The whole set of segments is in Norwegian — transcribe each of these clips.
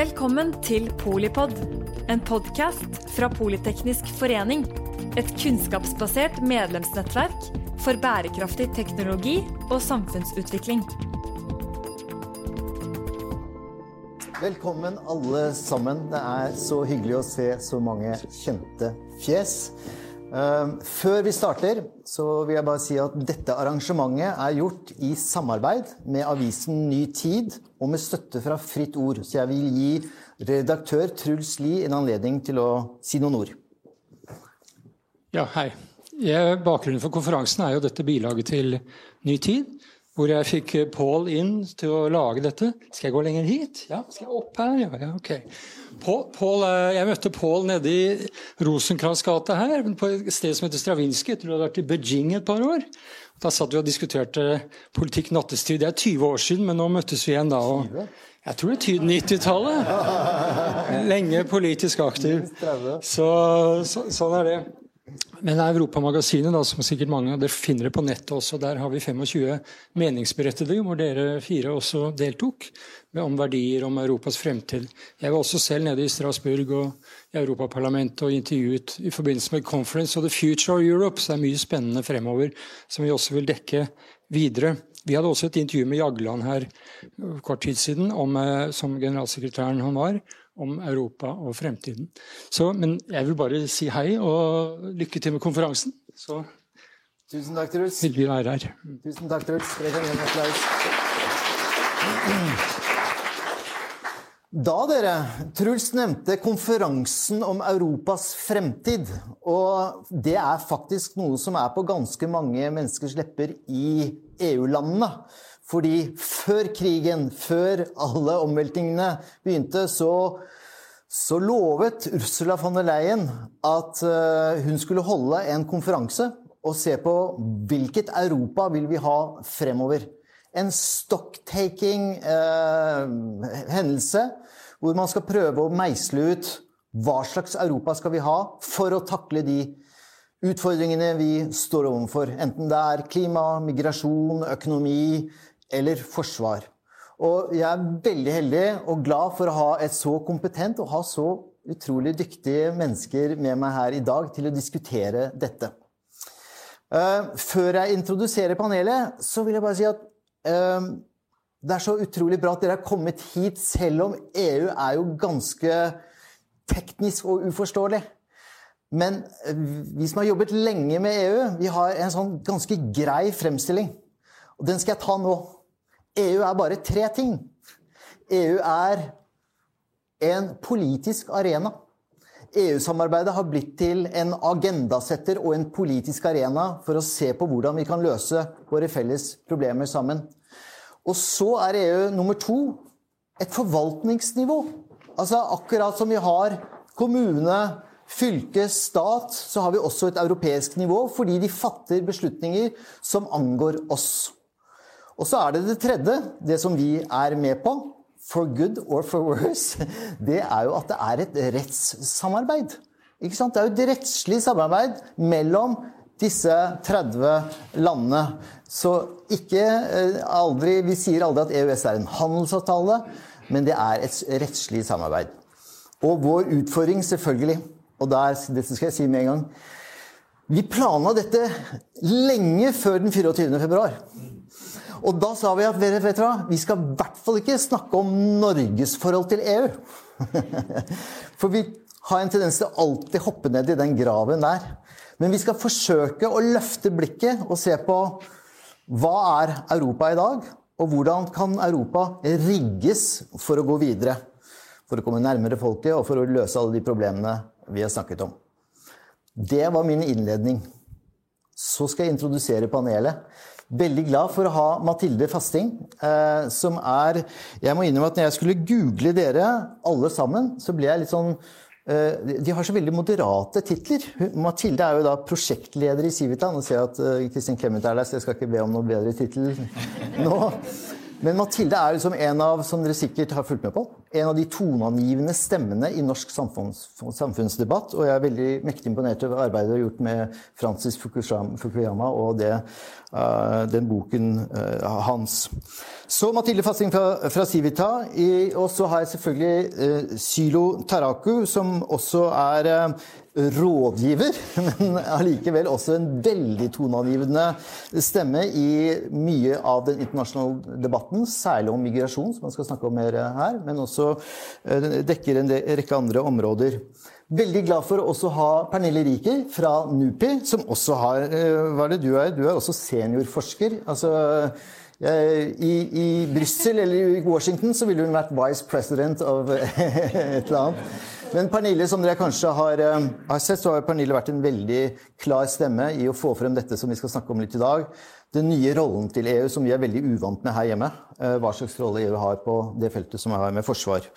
Velkommen til Polipod, en podkast fra Politeknisk forening. Et kunnskapsbasert medlemsnettverk for bærekraftig teknologi og samfunnsutvikling. Velkommen alle sammen. Det er så hyggelig å se så mange kjente fjes. Ehm, før vi starter, så vil jeg bare si at dette arrangementet er gjort i samarbeid med avisen Ny Tid og med støtte fra Fritt Ord. Så jeg vil gi redaktør Truls Lie en anledning til å si noen ord. Ja, hei. Bakgrunnen for konferansen er jo dette bilaget til Ny Tid. Hvor jeg fikk Pål inn til å lage dette. Skal jeg gå lenger hit? Ja, skal jeg opp her? Ja, ja ok. Paul, Paul, jeg møtte Pål nede i Rosenkrantz gate her, på et sted som heter Stravinskij. Jeg tror du hadde vært i Beijing et par år. Da satt vi og diskuterte politikk nattestid. Det er 20 år siden, men nå møttes vi igjen da. og jeg tror det er 90-tallet. Lenge politisk aktiv. Så, så, sånn er det. Men Europamagasinet, da, som sikkert mange av dere finner det på nettet også, der har vi 25 meningsberettede hvor dere fire også deltok, om verdier om Europas fremtid. Jeg var også selv nede i Strasbourg og i Europaparlamentet og intervjuet i forbindelse med Conference of the Future of Europe, så det er mye spennende fremover som vi også vil dekke videre. Vi hadde også et intervju med Jagland her kort tid siden, om, eh, som generalsekretæren han var, om Europa og fremtiden. Så, men jeg vil bare si hei og lykke til med konferansen. Så Tusen takk, Truls. Hyggelig å være her. Tusen takk, Truls. Da, dere. Truls nevnte konferansen om Europas fremtid. Og det er faktisk noe som er på ganske mange menneskers lepper i EU-landene. Fordi før krigen, før alle omveltningene begynte, så, så lovet Ursula von der Leyen at uh, hun skulle holde en konferanse og se på hvilket Europa vil vi ha fremover. En stocktaking eh, hendelse hvor man skal prøve å meisle ut hva slags Europa skal vi ha for å takle de utfordringene vi står overfor. Enten det er klima, migrasjon, økonomi, eller forsvar. Og jeg er veldig heldig og glad for å ha et så kompetent og ha så utrolig dyktige mennesker med meg her i dag til å diskutere dette. Eh, før jeg introduserer panelet, så vil jeg bare si at uh, det er så utrolig bra at dere har kommet hit, selv om EU er jo ganske teknisk og uforståelig. Men eh, vi som har jobbet lenge med EU, vi har en sånn ganske grei fremstilling. Og den skal jeg ta nå. EU er bare tre ting. EU er en politisk arena. EU-samarbeidet har blitt til en agendasetter og en politisk arena for å se på hvordan vi kan løse våre felles problemer sammen. Og så er EU nummer to et forvaltningsnivå. Altså Akkurat som vi har kommune, fylke, stat, så har vi også et europeisk nivå fordi de fatter beslutninger som angår oss. Og så er det det tredje, det som vi er med på, for good or for worse, det er jo at det er et rettssamarbeid. Ikke sant? Det er jo et rettslig samarbeid mellom disse 30 landene. Så ikke eh, aldri Vi sier aldri at EØS er en handelsavtale, men det er et rettslig samarbeid. Og vår utfordring, selvfølgelig, og der, dette skal jeg si med en gang Vi planla dette lenge før den 24. februar. Og da sa vi at vet du hva, vi skal i hvert fall ikke snakke om Norges forhold til EU. For vi har en tendens til å alltid hoppe ned i den graven der. Men vi skal forsøke å løfte blikket og se på hva er Europa i dag? Og hvordan kan Europa rigges for å gå videre? For å komme nærmere folket og for å løse alle de problemene vi har snakket om. Det var min innledning. Så skal jeg introdusere panelet. Veldig glad for å ha Mathilde Fasting, eh, som er Jeg må innrømme at når jeg skulle google dere alle sammen, så ble jeg litt sånn eh, de har så veldig moderate titler. Mathilde er jo da prosjektleder i Civita. Nå ser jeg at eh, Kristin Clemet er der, så jeg skal ikke be om noe bedre tittel nå. Men Mathilde er liksom en av som dere sikkert har fulgt med på, en av de toneangivende stemmene i norsk samfunns, samfunnsdebatt. Og jeg er veldig mektig imponert over arbeidet du har gjort med Francis Fukuyama og det, uh, den boken uh, hans. Så Mathilde Fasting fra, fra Civita. Og så har jeg selvfølgelig uh, Sylo Taraku, som også er rådgiver, men allikevel også en veldig toneangivende stemme i mye av den internasjonale debatten, særlig om migrasjon, som man skal snakke om mer her, men også eh, dekker en rekke andre områder. Veldig glad for å også ha Pernille Riker fra NUPI, som også har eh, Hva er det du er? Du er også seniorforsker. Altså i, i Brussel eller i Washington så ville hun vært vice president av et eller annet. Men Pernille, som dere kanskje har, eh, har, sett, så har Pernille vært en veldig klar stemme i å få frem dette som vi skal snakke om litt i dag. Den nye rollen til EU, som vi er veldig uvant med her hjemme. Eh, hva slags rolle EU har på det feltet som har med forsvar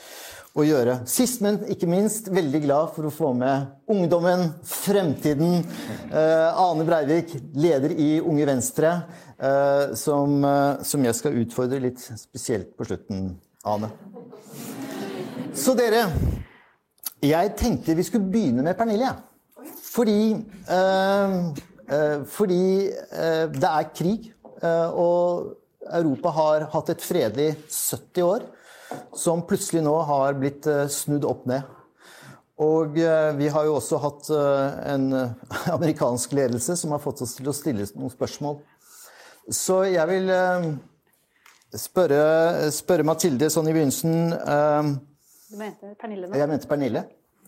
å gjøre. Sist, men ikke minst, veldig glad for å få med ungdommen, fremtiden. Eh, Ane Breivik, leder i Unge Venstre, som, som jeg skal utfordre litt spesielt på slutten, Ane. Så dere jeg tenkte vi skulle begynne med Pernille. Fordi, øh, øh, fordi eh, det er krig. og Europa har hatt et fredelig 70 år, som plutselig nå har blitt snudd opp ned. Og vi har jo også hatt en amerikansk ledelse som har fått oss til å stille noen spørsmål. Så jeg vil spørre, spørre Mathilde sånn i begynnelsen du mente Pernille nå? Jeg mente Pernille.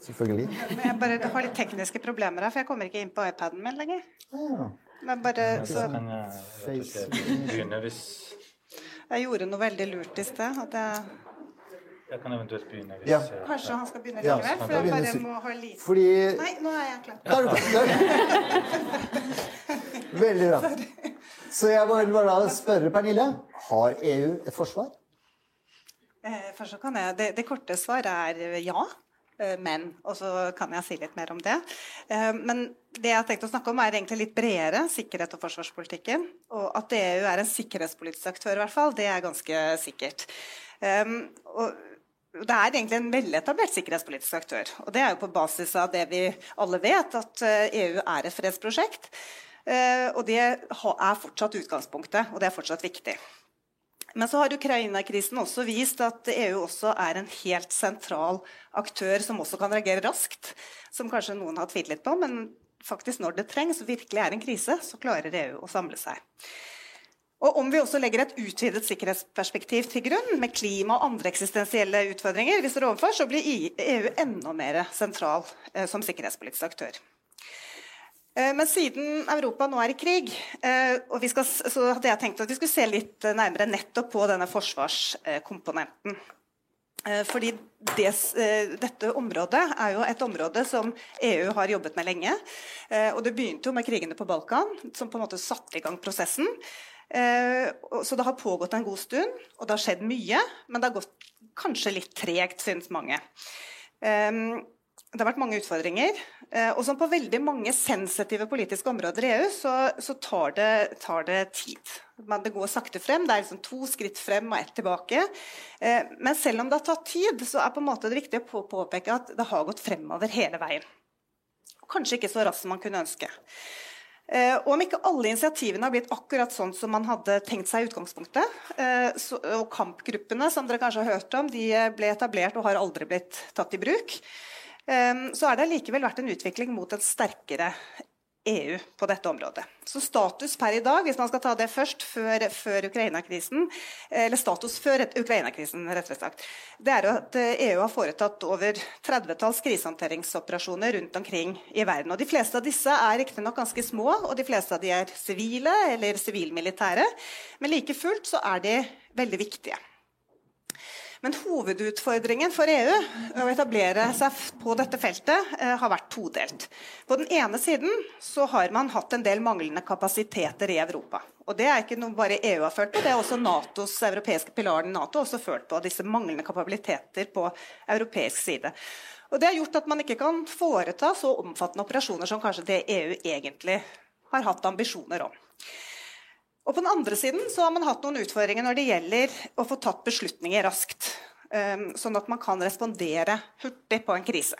Selvfølgelig. Jeg bare har litt tekniske problemer her, for jeg kommer ikke inn på iPaden min lenger. Ja. Men bare så jeg begynne hvis Jeg gjorde noe veldig lurt i sted. At jeg jeg kan eventuelt begynne hvis ja. Kanskje han skal begynne likevel? Ja, for jeg bare må ha lite Fordi... Nei, nå er jeg klar. Veldig bra. Så jeg vil bare spørre Pernille. Har EU et forsvar? Eh, først så kan jeg, det, det korte svaret er ja. Eh, men. Og så kan jeg si litt mer om det. Eh, men det jeg har tenkt å snakke om, er egentlig litt bredere sikkerhet og forsvarspolitikken. Og at EU er en sikkerhetspolitisk aktør, i hvert fall, det er ganske sikkert. Og det er egentlig en veletablert sikkerhetspolitisk aktør. Og det er jo på basis av det vi alle vet, at EU er et fredsprosjekt. Og det er fortsatt utgangspunktet, og det er fortsatt viktig. Men så har Ukraina-krisen også vist at EU også er en helt sentral aktør som også kan reagere raskt. Som kanskje noen har tvilt litt på, men faktisk når det trengs, virkelig er en krise, så klarer EU å samle seg. Og Om vi også legger et utvidet sikkerhetsperspektiv til grunn, med klima og andre eksistensielle utfordringer vi står overfor, så blir EU enda mer sentral eh, som sikkerhetspolitisk aktør. Eh, men siden Europa nå er i krig, eh, skal, så hadde jeg tenkt at vi skulle se litt nærmere nettopp på denne forsvarskomponenten. Eh, fordi det, dette området er jo et område som EU har jobbet med lenge. Og det begynte jo med krigene på Balkan, som på en måte satte i gang prosessen. Så det har pågått en god stund, og det har skjedd mye. Men det har gått kanskje litt tregt, syns mange. Det har vært mange utfordringer. Eh, og som på veldig mange sensitive politiske områder i EU, så, så tar, det, tar, det, tid. Men det går sakte frem. Det er liksom to skritt frem og ett tilbake. Eh, men selv om det har tatt tid, så er på en måte det viktig å påpeke at det har gått fremover hele veien. Kanskje ikke så raskt som man kunne ønske. Eh, og om ikke alle initiativene har blitt akkurat sånn som man hadde tenkt seg i utgangspunktet, og kampgruppene som dere kanskje har hørt om, de ble etablert og har aldri blitt tatt i bruk. Ehm, så har det likevel vært en utvikling mot en sterkere EU på dette området. Så status per i dag, hvis man skal ta det først, før, før Ukraina-krisen, eller status før Ukraina-krisen, rettere sagt, det er at EU eh, e har foretatt over 30-talls krisehåndteringsoperasjoner rundt omkring i verden. Og de fleste av disse er riktignok ganske små, og de fleste av de er sivile eller sivilmilitære, men like fullt så er de veldig viktige. Men hovedutfordringen for EU å etablere seg på dette feltet eh, har vært todelt. På den ene siden så har man hatt en del manglende kapasiteter i Europa. Og Det er ikke noe bare EU har ført på, det er også NATOs europeiske pilaren NATO også ført på. Disse manglende kapabiliteter på europeisk side. Og Det har gjort at man ikke kan foreta så omfattende operasjoner som kanskje det EU egentlig har hatt ambisjoner om. Og på den andre siden så har man hatt noen utfordringer når det gjelder å få tatt beslutninger raskt. Um, sånn at man kan respondere hurtig på en krise.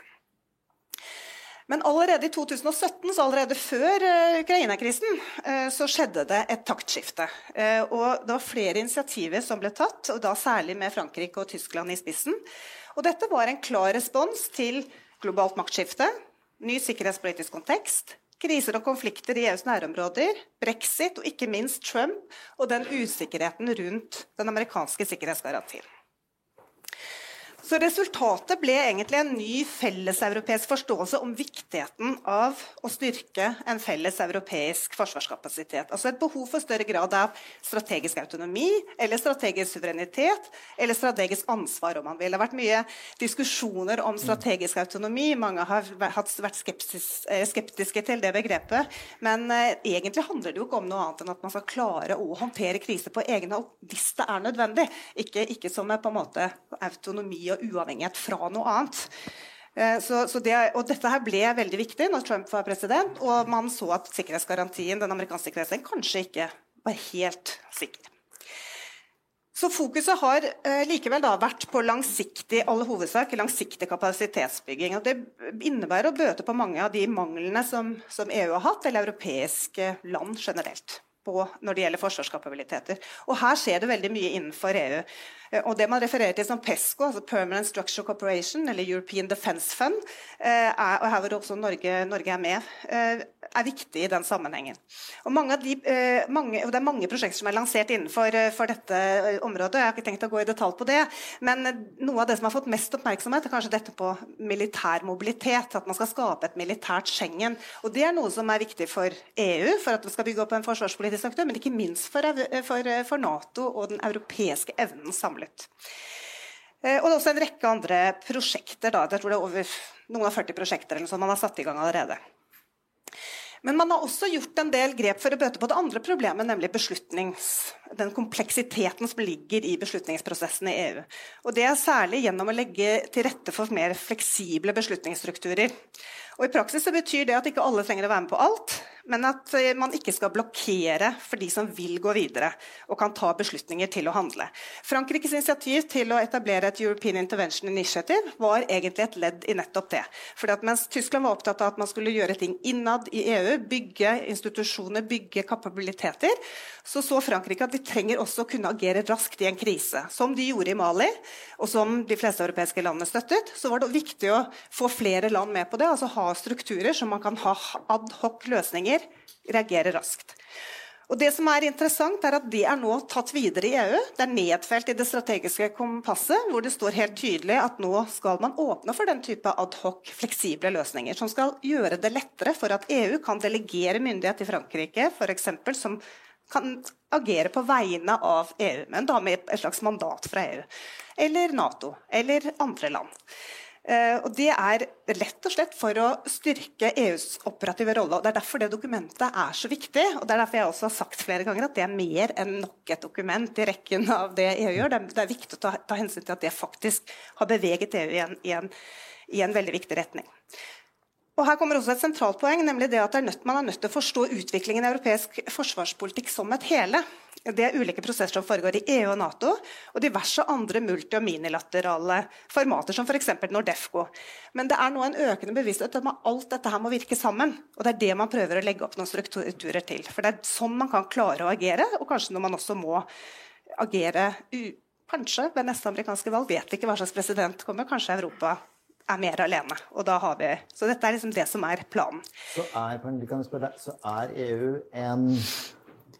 Men allerede i 2017, så allerede før uh, Ukraina-krisen, uh, så skjedde det et taktskifte. Uh, og det var flere initiativer som ble tatt, og da særlig med Frankrike og Tyskland i spissen. Og dette var en klar respons til globalt maktskifte, ny sikkerhetspolitisk kontekst, kriser og konflikter i EUs nærområder, brexit og ikke minst Trump og den usikkerheten rundt den amerikanske sikkerhetsgarantien. Så resultatet ble egentlig en ny felleseuropeisk forståelse om viktigheten av å styrke en felles europeisk forsvarskapasitet. Altså et behov for større grad av strategisk autonomi eller strategisk suverenitet eller strategisk ansvar, om man vil. Det har vært mye diskusjoner om strategisk autonomi. Mange har vært eh, skeptiske til det begrepet. Men eh, egentlig handler det jo ikke om noe annet enn at man skal klare å håndtere kriser på egen hånd hvis det er nødvendig. Ikke, ikke som på en måte autonomi og uavhengighet fra noe annet. Eh, så, så det, og dette her ble veldig viktig når Trump var president, og man så at sikkerhetsgarantien, den amerikanske sikkerhetsgarantien kanskje ikke var helt sikker. Så Fokuset har eh, likevel vært på langsiktig alle hovedsak, langsiktig kapasitetsbygging. og Det innebærer å bøte på mange av de manglene som, som EU har hatt, eller europeiske land generelt, på, når det gjelder forsvarskapabiliteter. Og Her skjer det veldig mye innenfor EU. Eh, og det man refererer til som PESCO, altså Permanent Structure Cooperation, eller European Defence Fund, eh, er, og her hvor også Norge, Norge, er med, eh, er viktig i den sammenhengen. Og, de, mange, og Det er mange prosjekter som er lansert innenfor dette området. Jeg har ikke tenkt å gå i detalj på det, men noe av det som har fått mest oppmerksomhet, er kanskje dette på militær mobilitet. At man skal skape et militært Schengen. Og Det er noe som er viktig for EU, for at vi skal bygge opp en forsvarspolitisk aktør, men ikke minst for, for, for Nato og den europeiske evnen samlet. Eh, og det er også en rekke andre prosjekter. Da. Jeg tror det er over noen av 40 prosjekter eller sånt man har satt i gang allerede. Men man har også gjort en del grep for å bøte på det andre problemet, nemlig den kompleksiteten som ligger i beslutningsprosessen i EU. Og Det er særlig gjennom å legge til rette for mer fleksible beslutningsstrukturer. Og I praksis så betyr det at ikke alle trenger å være med på alt, men at eh, man ikke skal blokkere for de som vil gå videre og kan ta beslutninger til å handle. Frankrikes initiativ til å etablere et European Intervention Initiative var egentlig et ledd i nettopp det. Fordi at Mens Tyskland var opptatt av at man skulle gjøre ting innad i EU, bygge institusjoner, bygge kapabiliteter, så så Frankrike at de trenger også å kunne agere raskt i en krise. Som de gjorde i Mali, og som de fleste europeiske landene støttet. Så var det viktig å få flere land med på det. altså ha strukturer som man kan ha adhoc-løsninger, reagere raskt. Og det som er interessant er at Det er nå tatt videre i EU. Det er nedfelt i det strategiske kompasset, hvor det står helt tydelig at nå skal man åpne for den type adhoc, fleksible løsninger. Som skal gjøre det lettere for at EU kan delegere myndighet til Frankrike, eksempel, som kan agere på vegne av EU, men da med et slags mandat fra EU. Eller Nato, eller andre land. Eh, og Det er lett og slett for å styrke EUs operative rolle. og Det er derfor det dokumentet er så viktig. og Det er derfor jeg også har sagt flere ganger at det er mer enn nok et dokument i rekken av det EU gjør. Det er, viktig å ta, ta, hensyn til at det faktisk har beveget EU i en, i en, i en veldig viktig retning. Og her kommer også et sentralt poeng, nemlig det at er nødt, Man er nødt til å forstå utviklingen i europeisk forsvarspolitikk som et hele. Det er ulike prosesser som foregår i EU og Nato, og diverse andre multi- og minilaterale formater, som f.eks. Nordefco. Men det er nå en økende bevissthet om at alt dette her må virke sammen. Og det er det man prøver å legge opp noen strukturer til. For det er sånn man kan klare å agere, og kanskje når man også må agere Kanskje ved neste amerikanske valg, vet ikke hva slags president kommer. Kanskje Europa er mer alene. Og da har vi, så dette er liksom det som er planen. Så er, så er EU en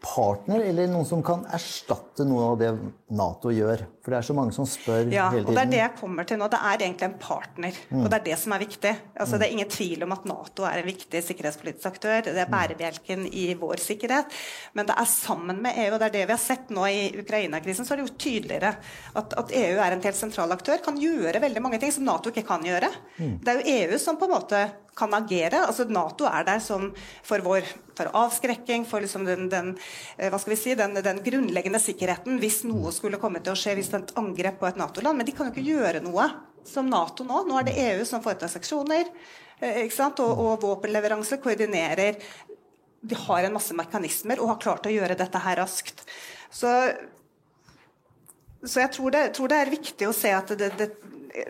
partner, eller noen som kan erstatte noe av det Nato gjør? For det er så mange som spør ja, hele tiden. Ja, og Det er det jeg kommer til nå. Det er egentlig en partner. Mm. Og det er det som er viktig. Altså, mm. Det er ingen tvil om at Nato er en viktig sikkerhetspolitisk aktør. Det er bærebjelken i vår sikkerhet. Men det er sammen med EU, og det er det vi har sett nå i Ukraina-krisen, så er det gjort tydeligere at, at, EU er en helt sentral aktør. Kan gjøre veldig mange ting som Nato ikke kan gjøre. Mm. Det er jo EU som på en måte kan agere. Altså Nato er der som for vår for avskrekking, for liksom den, den, eh, hva skal vi si, den, den, grunnleggende sikkerheten hvis noe skulle komme til å skje, hvis det er et angrep på et Nato-land. Men de kan jo ikke gjøre noe som Nato nå. Nå er det EU som foretar seksjoner. Eh, og, og våpenleveranser, koordinerer de har en masse mekanismer og har klart å gjøre dette her raskt. Så, så jeg tror det, tror det, er viktig å se at det, det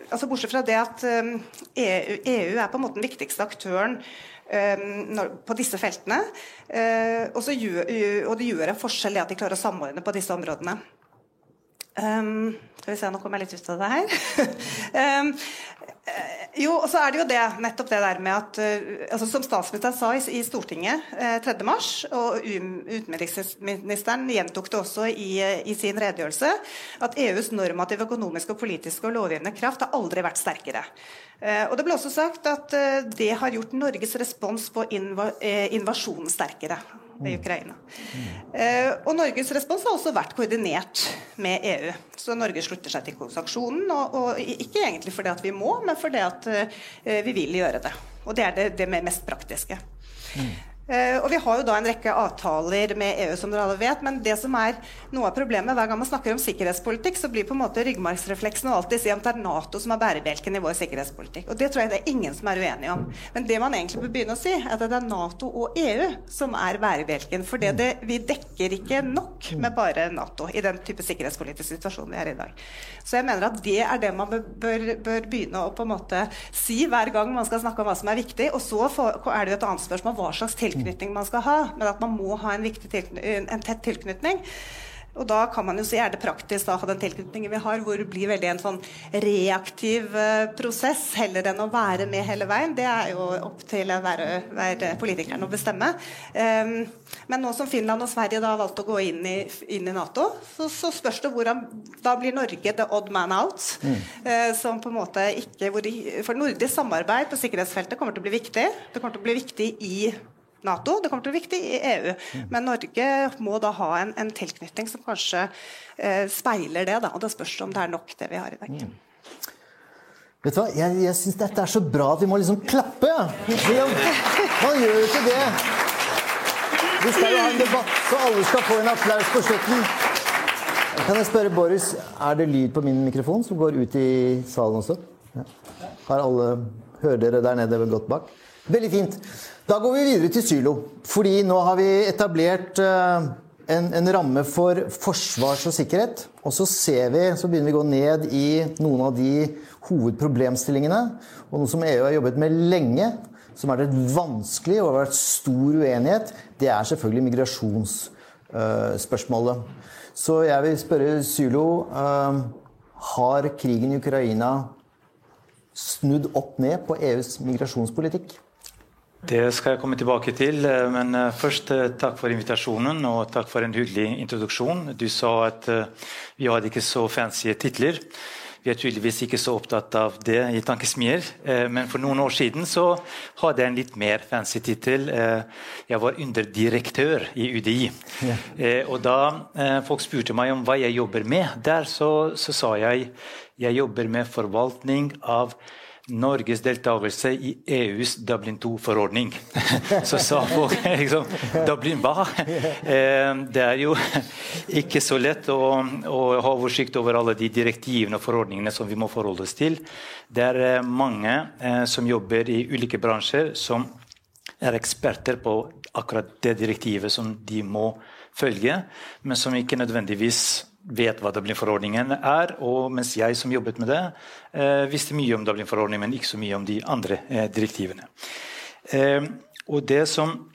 altså Bortsett fra det at EU, EU, er på en måte den viktigste aktøren på disse feltene. og, gjør, og det gjør en forskjell i at de klarer å samordne på disse områdene. Um, skal vi se, nå kommer jeg litt ut av det her. um, jo, og så er det jo det, nettopp det der med at uh, altså Som statsministeren sa i, i Stortinget uh, 3.3, og utenriksministeren gjentok det også i, i, sin redegjørelse, at EUs normative, økonomiske, og politiske og lovgivende kraft har aldri vært sterkere. Uh, og Det ble også sagt at uh, det har gjort Norges respons på inva, invasjonen sterkere i Ukraina. Eh, og Norges respons har også vært koordinert med EU. Så Norge slutter seg til sanksjonen, og, og, ikke egentlig fordi at vi må, men fordi at eh, vi vil gjøre det. Og det er det, det mest praktiske. Mm. Uh, og Vi har jo da en rekke avtaler med EU, som dere alle vet. Men det som er noe av problemet hver gang man snakker om sikkerhetspolitikk, så blir på en måte ryggmargsrefleksen alltid si at det er Nato som er bærebjelken i vår sikkerhetspolitikk. Og Det tror jeg det er ingen som er uenig om. Men det man egentlig bør begynne å si, er at det er Nato og EU som er bærebjelken. For det, det, vi dekker ikke nok med bare Nato i den type sikkerhetspolitisk situasjon vi er i dag. Så jeg mener at det er det man bør, bør, bør begynne å på en måte si hver gang man skal snakke om hva som er viktig. Og så er det jo et annet spørsmål hva slags tilknytning tilknytning man skal ha, men at man må ha en, en tett tilknytning. Og da kan man jo si er det praktisk da, å ha den tilknytningen vi har, hvor det blir veldig en sånn reaktiv uh, prosess heller enn å være med hele veien. Det er jo opp til hver, hver politikeren å bestemme. Um, men nå som Finland og Sverige da har valgt å gå inn i, inn i Nato, så, så, spørs det hvordan Da blir Norge the odd man out. Mm. Uh, som på en måte ikke hvor, For nordisk samarbeid på sikkerhetsfeltet kommer til å bli viktig. Det kommer til å bli viktig i Nato. Det kommer til å bli viktig i EU. Men Norge må da ha en, en tilknytning som kanskje eh, speiler det. Da. Og det spørs om det er nok, det vi har i dag. Mm. Vet du hva, Jeg, jeg syns dette er så bra at vi må liksom klappe. Ja. Man gjør jo ikke det. Vi skal jo ha en debatt, så alle skal få en applaus på slutten. Kan jeg spørre Boris, er det lyd på min mikrofon som går ut i salen også? Ja. Har alle Hører dere der nede godt bak? Veldig fint. Da går vi videre til Sylo. Fordi nå har vi etablert eh, en, en, ramme for forsvars og sikkerhet. Og så ser vi, så begynner vi å gå ned i noen av de hovedproblemstillingene. Og noe som EU har jobbet med lenge, som er det vanskelig og har vært stor uenighet, det er selvfølgelig migrasjonsspørsmålet. Uh, så jeg vil spørre Sylo uh, Har krigen i Ukraina snudd opp ned på EUs migrasjonspolitikk? Det skal jeg komme tilbake til. Eh, men eh, først eh, takk for invitasjonen og takk for en hyggelig introduksjon. Du sa at vi hadde ikke så fancy titler. Vi er tydeligvis ikke så opptatt av det i Tankesmier. Men for noen år siden så hadde jeg en litt mer fancy tittel. Jeg var underdirektør i UDI. Ja. Og da folk spurte meg om hva jeg jobber med, der så, så sa jeg jeg jobber med forvaltning av Norges deltakelse i EUs Dublin 2-forordning. Så sa folk liksom Dublin hva? Eh, det er jo ikke så lett å, å ha oversikt over alle de direktivene og forordningene som vi må forholde oss til. Det er eh, mange eh, som jobber i ulike bransjer, som er eksperter på akkurat det direktivet som de må følge, men som ikke nødvendigvis vet hva Dublin-forordningen er. Og mens jeg som jobbet med det, eh, visste mye om Dublin-forordningen, men ikke så mye om de andre eh, direktivene. Eh, og det som,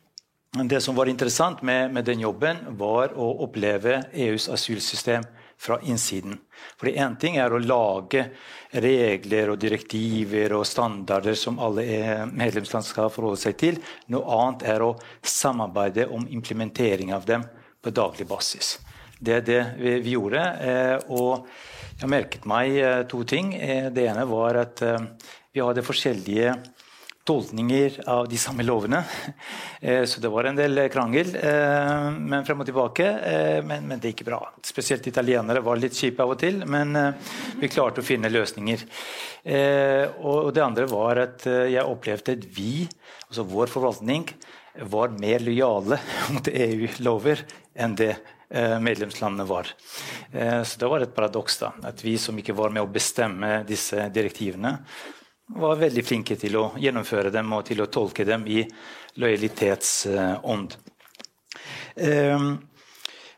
det som, var interessant med, med, den jobben, var å oppleve EUs asylsystem fra innsiden. For Én ting er å lage regler og direktiver og standarder som alle medlemsland skal forholde seg til. Noe annet er å samarbeide om implementering av dem på daglig basis. Det er det vi, vi gjorde. Eh, og jeg merket meg eh, to ting. Eh, det ene var at vi hadde forskjellige tolkninger av de samme lovene. Så det var en del krangel, men frem og tilbake. Men, men det gikk bra. Spesielt italienere var litt kjipe av og til, men vi klarte å finne løsninger. Og det andre var at jeg opplevde at vi, altså vår forvaltning, var mer lojale mot EU-lover enn det medlemslandene var. Eh, så det var et paradoks da, at vi som ikke var med å bestemme disse direktivene, var veldig flinke til å gjennomføre dem og til å tolke dem i lojalitetsånd. Eh,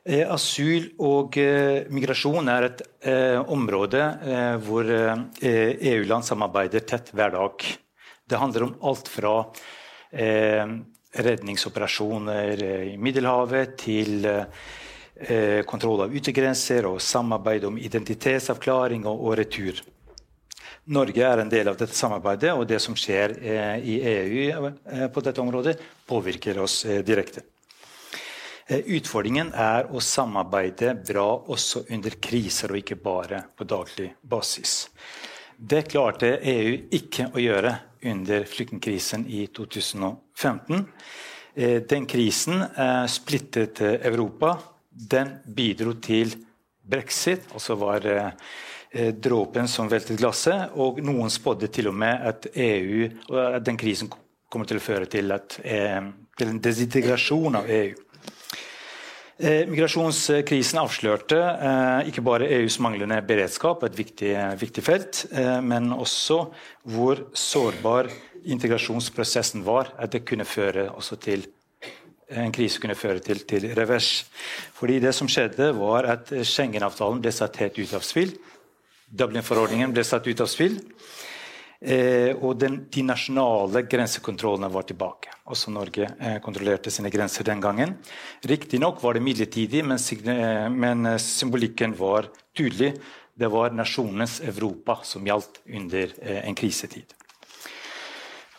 Eh, asyl og eh, migrasjon er et eh, område hvor EU-land e samarbeider tett hver dag. Det handler om alt fra redningsoperasjoner i Middelhavet til kontroll av yttergrenser og samarbeid om identitetsavklaring og, retur. Norge er en del av dette samarbeidet, og det som skjer i EU på dette området, påvirker oss direkte. Eh, utfordringen er å samarbeide bra også under kriser, og ikke bare på daglig basis. Det klarte EU ikke å gjøre under flyktningkrisen i 2015. Eh, den krisen eh, splittet Europa. Den bidro til brexit, og så var dråpen som veltet glasset. Og noen spådde til og med at EU, at den krisen kommer til å føre til, at, til en desintegrasjon av EU. Eh, migrasjonskrisen avslørte eh, ikke bare EUs manglende beredskap, et viktig, viktig felt, eh, men også hvor sårbar integrasjonsprosessen var. At det kunne føre til en krise kunne føre til, til, revers. Fordi det som skjedde var at Schengen-avtalen ble satt helt ut av spill. Dublin-forordningen ble satt ut av spill. Eh, og den, de nasjonale grensekontrollene var tilbake. Også Norge eh, kontrollerte sine grenser den gangen. Riktignok var det midlertidig, men, eh, men, eh, symbolikken var tydelig. Det var nasjonens Europa som gjaldt under eh, en krisetid.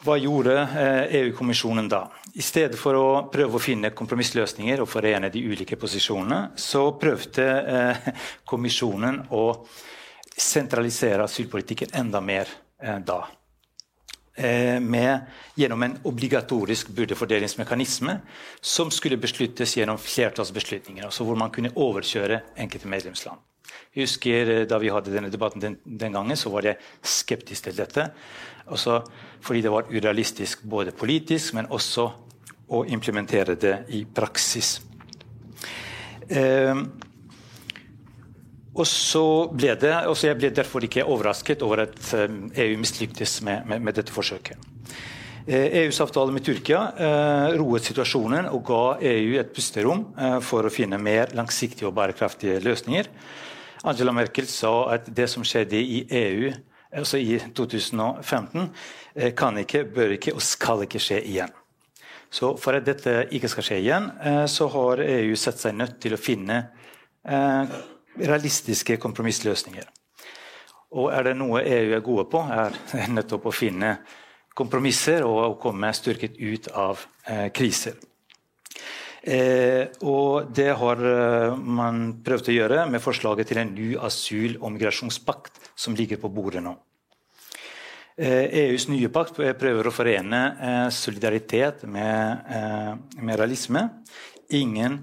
Hva gjorde eh, EU-kommisjonen da? I stedet for å prøve å finne kompromissløsninger og forene de ulike posisjonene, så prøvde kommisjonen å sentralisere asylpolitikken enda mer Eh, da. Eh, med, gjennom en obligatorisk byrdefordelingsmekanisme som skulle besluttes gjennom flertallsbeslutninger. Altså hvor man kunne overkjøre enkelte medlemsland. Jeg husker eh, Da vi hadde denne debatten den, den gangen, så var jeg skeptisk til dette. Også fordi det var urealistisk både politisk, men også å implementere det i praksis. Eh, og så ble det, også Jeg ble derfor ikke overrasket over at EU eh, e mislyktes med, med, med, dette forsøket. EUs eh, e avtale med Tyrkia eh, roet situasjonen og ga EU et pusterom eh, for å finne mer langsiktige og bærekraftige løsninger. Angela Merkel sa at det som skjedde i EU altså i 2015, eh, kan ikke, bør ikke og skal ikke skje igjen. Så For at dette ikke skal skje igjen, eh, så har EU sett seg nødt til å finne realistiske kompromissløsninger. Og er det noe EU er gode på, er nettopp å finne kompromisser og å komme styrket ut av eh, kriser. Eh, og det har eh, man prøvd å gjøre med forslaget til en ny asyl- og migrasjonspakt som ligger på bordet nå. Eh, EUs nye pakt prøver å forene eh, solidaritet med, eh, med realisme. Ingen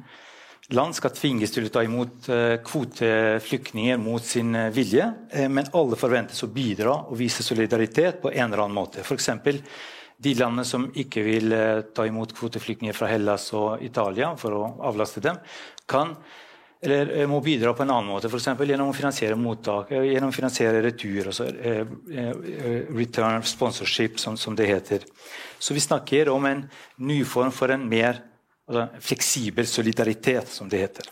land skal tvinges til å ta imot kvoteflyktninger mot sin vilje, men alle forventes å bidra og vise solidaritet på en eller annen måte. F.eks. de landene som ikke vil ta imot kvoteflyktninger fra Hellas og Italia for å avlaste dem, kan eller må bidra på en annen måte, f.eks. gjennom å finansiere mottak, gjennom å finansiere retur, også, return sponsorship, som, som det heter. Så vi snakker om en ny form for en mer Altså fleksibel solidaritet, som det heter.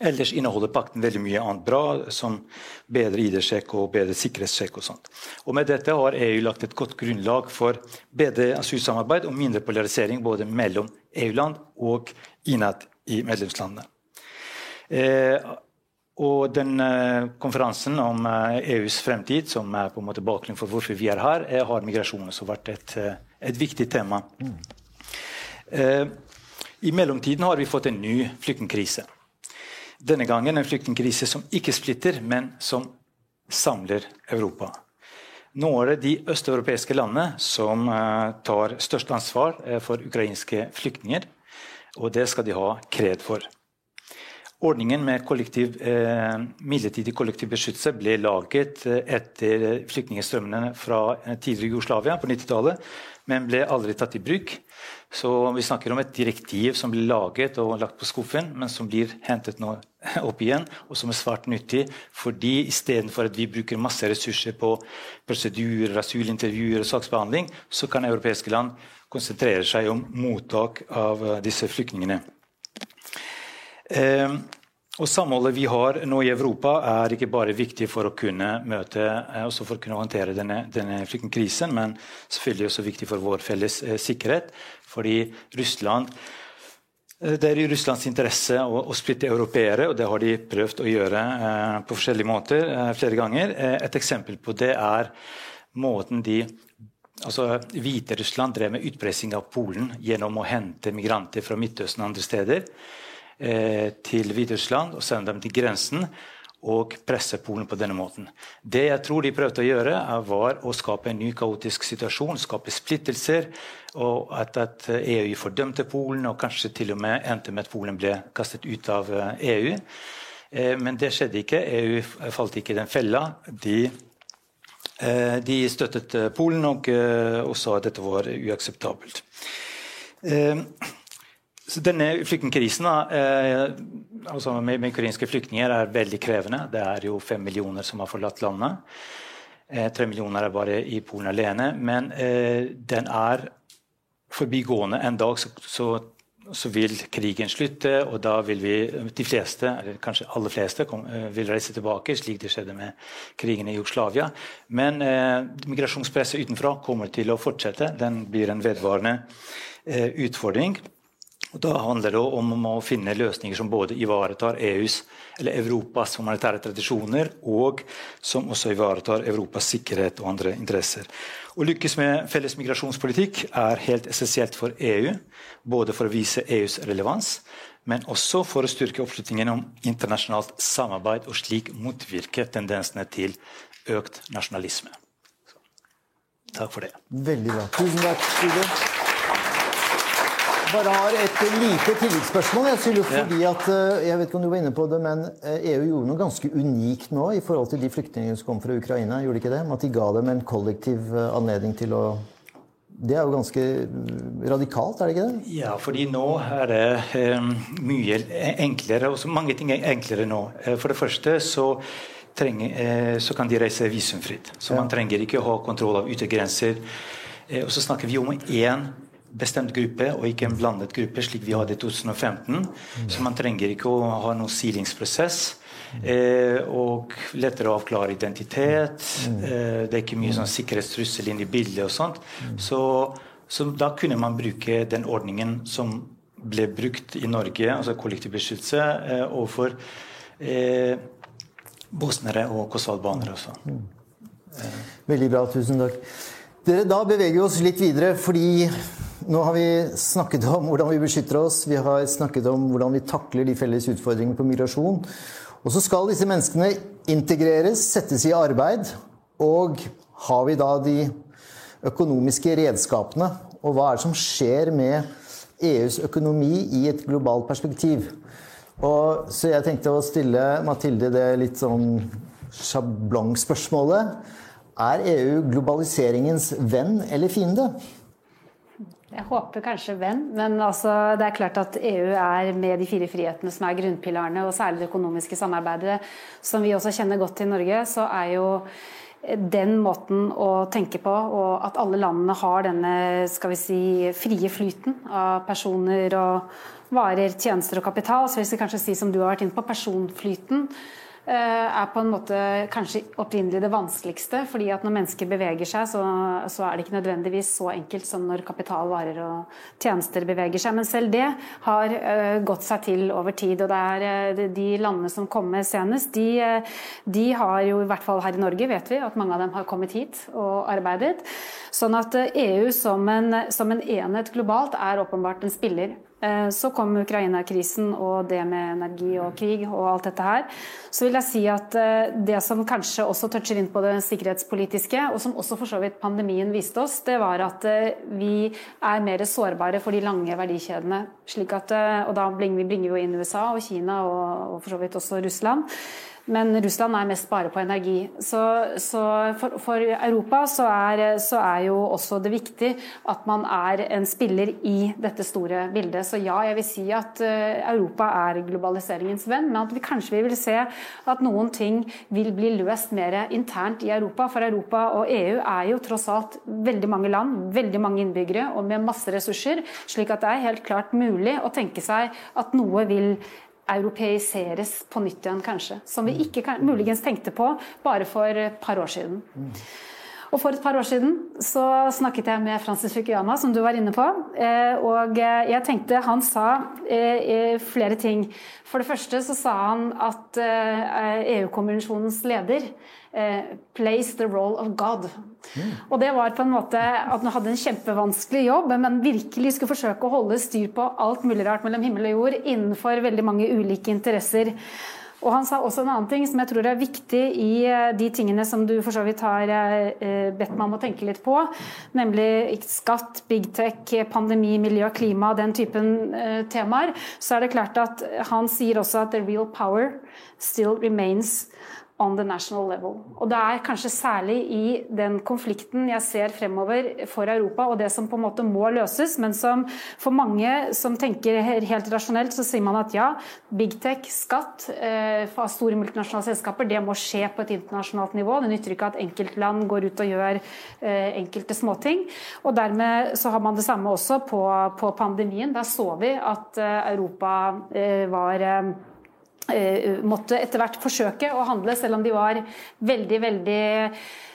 Ellers inneholder pakten veldig mye annet bra, som bedre ID-sjekk og bedre sikkerhetssjekk. Og sånt. Og med dette har EU lagt et godt grunnlag for bedre asylsamarbeid og mindre polarisering både mellom EU-land og innad i medlemslandene. Eh, og den eh, konferansen om eh, EUs fremtid, som er på en måte bakgrunnen for hvorfor vi er her, har migrasjon også vært et, et viktig tema. Mm. I mellomtiden har vi fått en ny flyktningkrise. Denne gangen en flyktningkrise som ikke splitter, men som samler Europa. Nå er det de østeuropeiske landene som tar størst ansvar for ukrainske flyktninger. Og det skal de ha kred for. Ordningen med kollektiv, eh, midlertidig kollektiv beskyttelse ble laget eh, etter flyktningstrømmene fra eh, tidligere Jugoslavia på 90-tallet, men ble aldri tatt i bruk. Så vi snakker om et direktiv som ble laget og lagt på skuffen, men som blir hentet nå opp igjen, og som er svært nyttig. fordi istedenfor at vi bruker masse ressurser på prosedyrer, asylintervjuer og saksbehandling, så kan europeiske land konsentrere seg om mottak av disse flyktningene. Eh, og Samholdet vi har nå i Europa, er ikke bare viktig for å kunne møte eh, også for å kunne håndtere denne, denne flyktningkrisen, men selvfølgelig også viktig for vår felles eh, sikkerhet. Fordi Russland eh, det er i Russlands interesse å, å, splitte europeere, og det har de prøvd å gjøre eh, på forskjellige måter eh, flere ganger. Eh, et eksempel på det er måten de altså Hviterussland drev med utpressing av Polen gjennom å hente migranter fra Midtøsten og andre steder. Eh, til Hviterussland og sende dem til grensen og presse Polen på denne måten. Det jeg tror de prøvde å gjøre, var å skape en ny kaotisk situasjon, skape splittelser. og At, at EU fordømte Polen, og kanskje til og med endte med at Polen ble kastet ut av EU. Eh, men det skjedde ikke. EU falt ikke i den fella. De, eh, de støttet Polen og, og sa at dette var uakseptabelt. Denne flyktningkrisen eh, altså med, med, ukrainske flyktninger er veldig krevende. Det er jo fem millioner som har forlatt landet. Eh, tre millioner er bare i Polen alene. Men eh, den er forbigående. En dag så, så, så, vil krigen slutte, og da vil vi, de fleste, eller kanskje aller fleste, kom, eh, vil reise tilbake, slik det skjedde med krigen i Jugoslavia. Men eh, migrasjonspresset utenfra kommer til å fortsette. Den blir en vedvarende eh, utfordring. Og Da handler det om å finne løsninger som både ivaretar EUs eller Europas humanitære tradisjoner, og som også ivaretar Europas sikkerhet og andre interesser. Å lykkes med felles migrasjonspolitikk er helt essensielt for EU, både for å vise EUs relevans, men også for å styrke oppslutningen om internasjonalt samarbeid og slik motvirke tendensene til økt nasjonalisme. Takk for det. Veldig bra. Tusen takk, bare har et lite tilleggsspørsmål. Jeg, synes, fordi at, eh, jeg vet ikke om du var inne på det, men EU eh, e gjorde noe ganske unikt nå i forhold til de flyktningene som kom fra Ukraina. gjorde de ikke det? At de ga dem en kollektiv eh, anledning til å det er jo ganske radikalt, er det ikke det? Ja, fordi nå er det mye enklere. og Mange ting er enklere nå. For det første så, trenger, så kan de reise visumfritt. Så man trenger ikke å ha kontroll av yttergrenser. Og så snakker vi om én bestemt gruppe og ikke en blandet gruppe, slik vi hadde i 2015. Så man trenger ikke å ha noen silingsprosess. Eh, og lettere å avklare identitet. Eh, det er ikke mye sånn sikkerhetstrussel inn i bildet og sånt. Så, så, da kunne man bruke den ordningen som ble brukt i Norge, altså kollektiv beskyttelse, eh, overfor eh, bosnere og kosovalbanere også. Veldig bra. Tusen takk. Dere, da beveger vi oss litt videre, fordi nå har vi snakket om hvordan vi beskytter oss, vi har snakket om hvordan vi takler de felles utfordringene på migrasjon. Og så skal disse menneskene integreres, settes i arbeid. Og har vi da de økonomiske redskapene? Og hva er det som skjer med EUs økonomi i et globalt perspektiv? Og, så jeg tenkte å stille Mathilde det litt sånn sjablongspørsmålet. Er EU globaliseringens venn eller fiende? Jeg håper kanskje venn, men altså, det er klart at EU er med de fire frihetene som er grunnpilarene, og særlig det økonomiske samarbeidet, som vi også kjenner godt til i Norge, så er jo den måten å tenke på, og at alle landene har denne skal vi si, frie flyten av personer og varer, tjenester og kapital, så hvis vi kanskje si som du har vært inne på, personflyten, er på en måte kanskje opprinnelig det vanskeligste. fordi at når mennesker beveger seg, så, så, er det ikke nødvendigvis så enkelt som når kapital, varer og tjenester beveger seg. Men selv det har uh, gått seg til over tid. Og det er uh, de landene som kommer senest, de, de, har jo i hvert fall her i Norge, vet vi, at mange av dem har kommet hit og arbeidet. Sånn at EU som en, som en enhet globalt er åpenbart en spiller Eh, så kom Ukraina-krisen og det med energi og krig og alt dette her. Så vil jeg si at eh, det som kanskje også toucher inn på det sikkerhetspolitiske, og som også for så vidt pandemien viste oss, det var at eh, vi er mer sårbare for de lange verdikjedene. At, og da bringer vi jo inn USA og Kina og for så vidt også Russland. Men Russland er mest bare på energi. Så, så for, for, Europa så er, så er, jo også det viktig at man er en spiller i dette store bildet. Så ja, jeg vil si at eh, Europa er globaliseringens venn, men at vi kanskje vil se at noen ting vil bli løst mer internt i Europa. For Europa og EU er jo tross alt veldig mange land, veldig mange innbyggere og med masse ressurser. Slik at det er helt klart mulig å tenke seg at noe vil europeiseres på nytt igjen, kanskje. Som vi ikke muligens tenkte på bare for et par år siden. Og For et par år siden så snakket jeg med Francis Fukuyama, som du var inne på. Eh, og jeg tenkte Han sa eh, flere ting. For det første så sa han at EU-konvensjonens eh, leder plays the role of God. Mm. Og det var på en måte at han hadde en kjempevanskelig jobb, men virkelig skulle forsøke å holde styr på alt mulig rart mellom himmel og jord innenfor veldig mange ulike interesser. Og Han sa også en annen ting som jeg tror er viktig i eh, de tingene som du for så vidt har eh, bedt meg om å tenke litt på, nemlig skatt, big tech, pandemi, miljø, klima, den typen eh, temaer. Så er det klart at han sier også at the real power still remains on the national level. Og det er kanskje særlig i den konflikten jeg ser fremover for Europa, og det som på en måte må løses, men som for mange som tenker helt rasjonelt, så sier man at ja, big tech, skatt eh, store multinasjonale selskaper, det må skje på et internasjonalt nivå. Det nytter ikke at enkeltland går ut og gjør eh, enkelte småting. Og dermed så har man det samme også på, på pandemien. Der så vi at eh, Europa var måtte etter hvert forsøke å handle, selv om de var veldig, veldig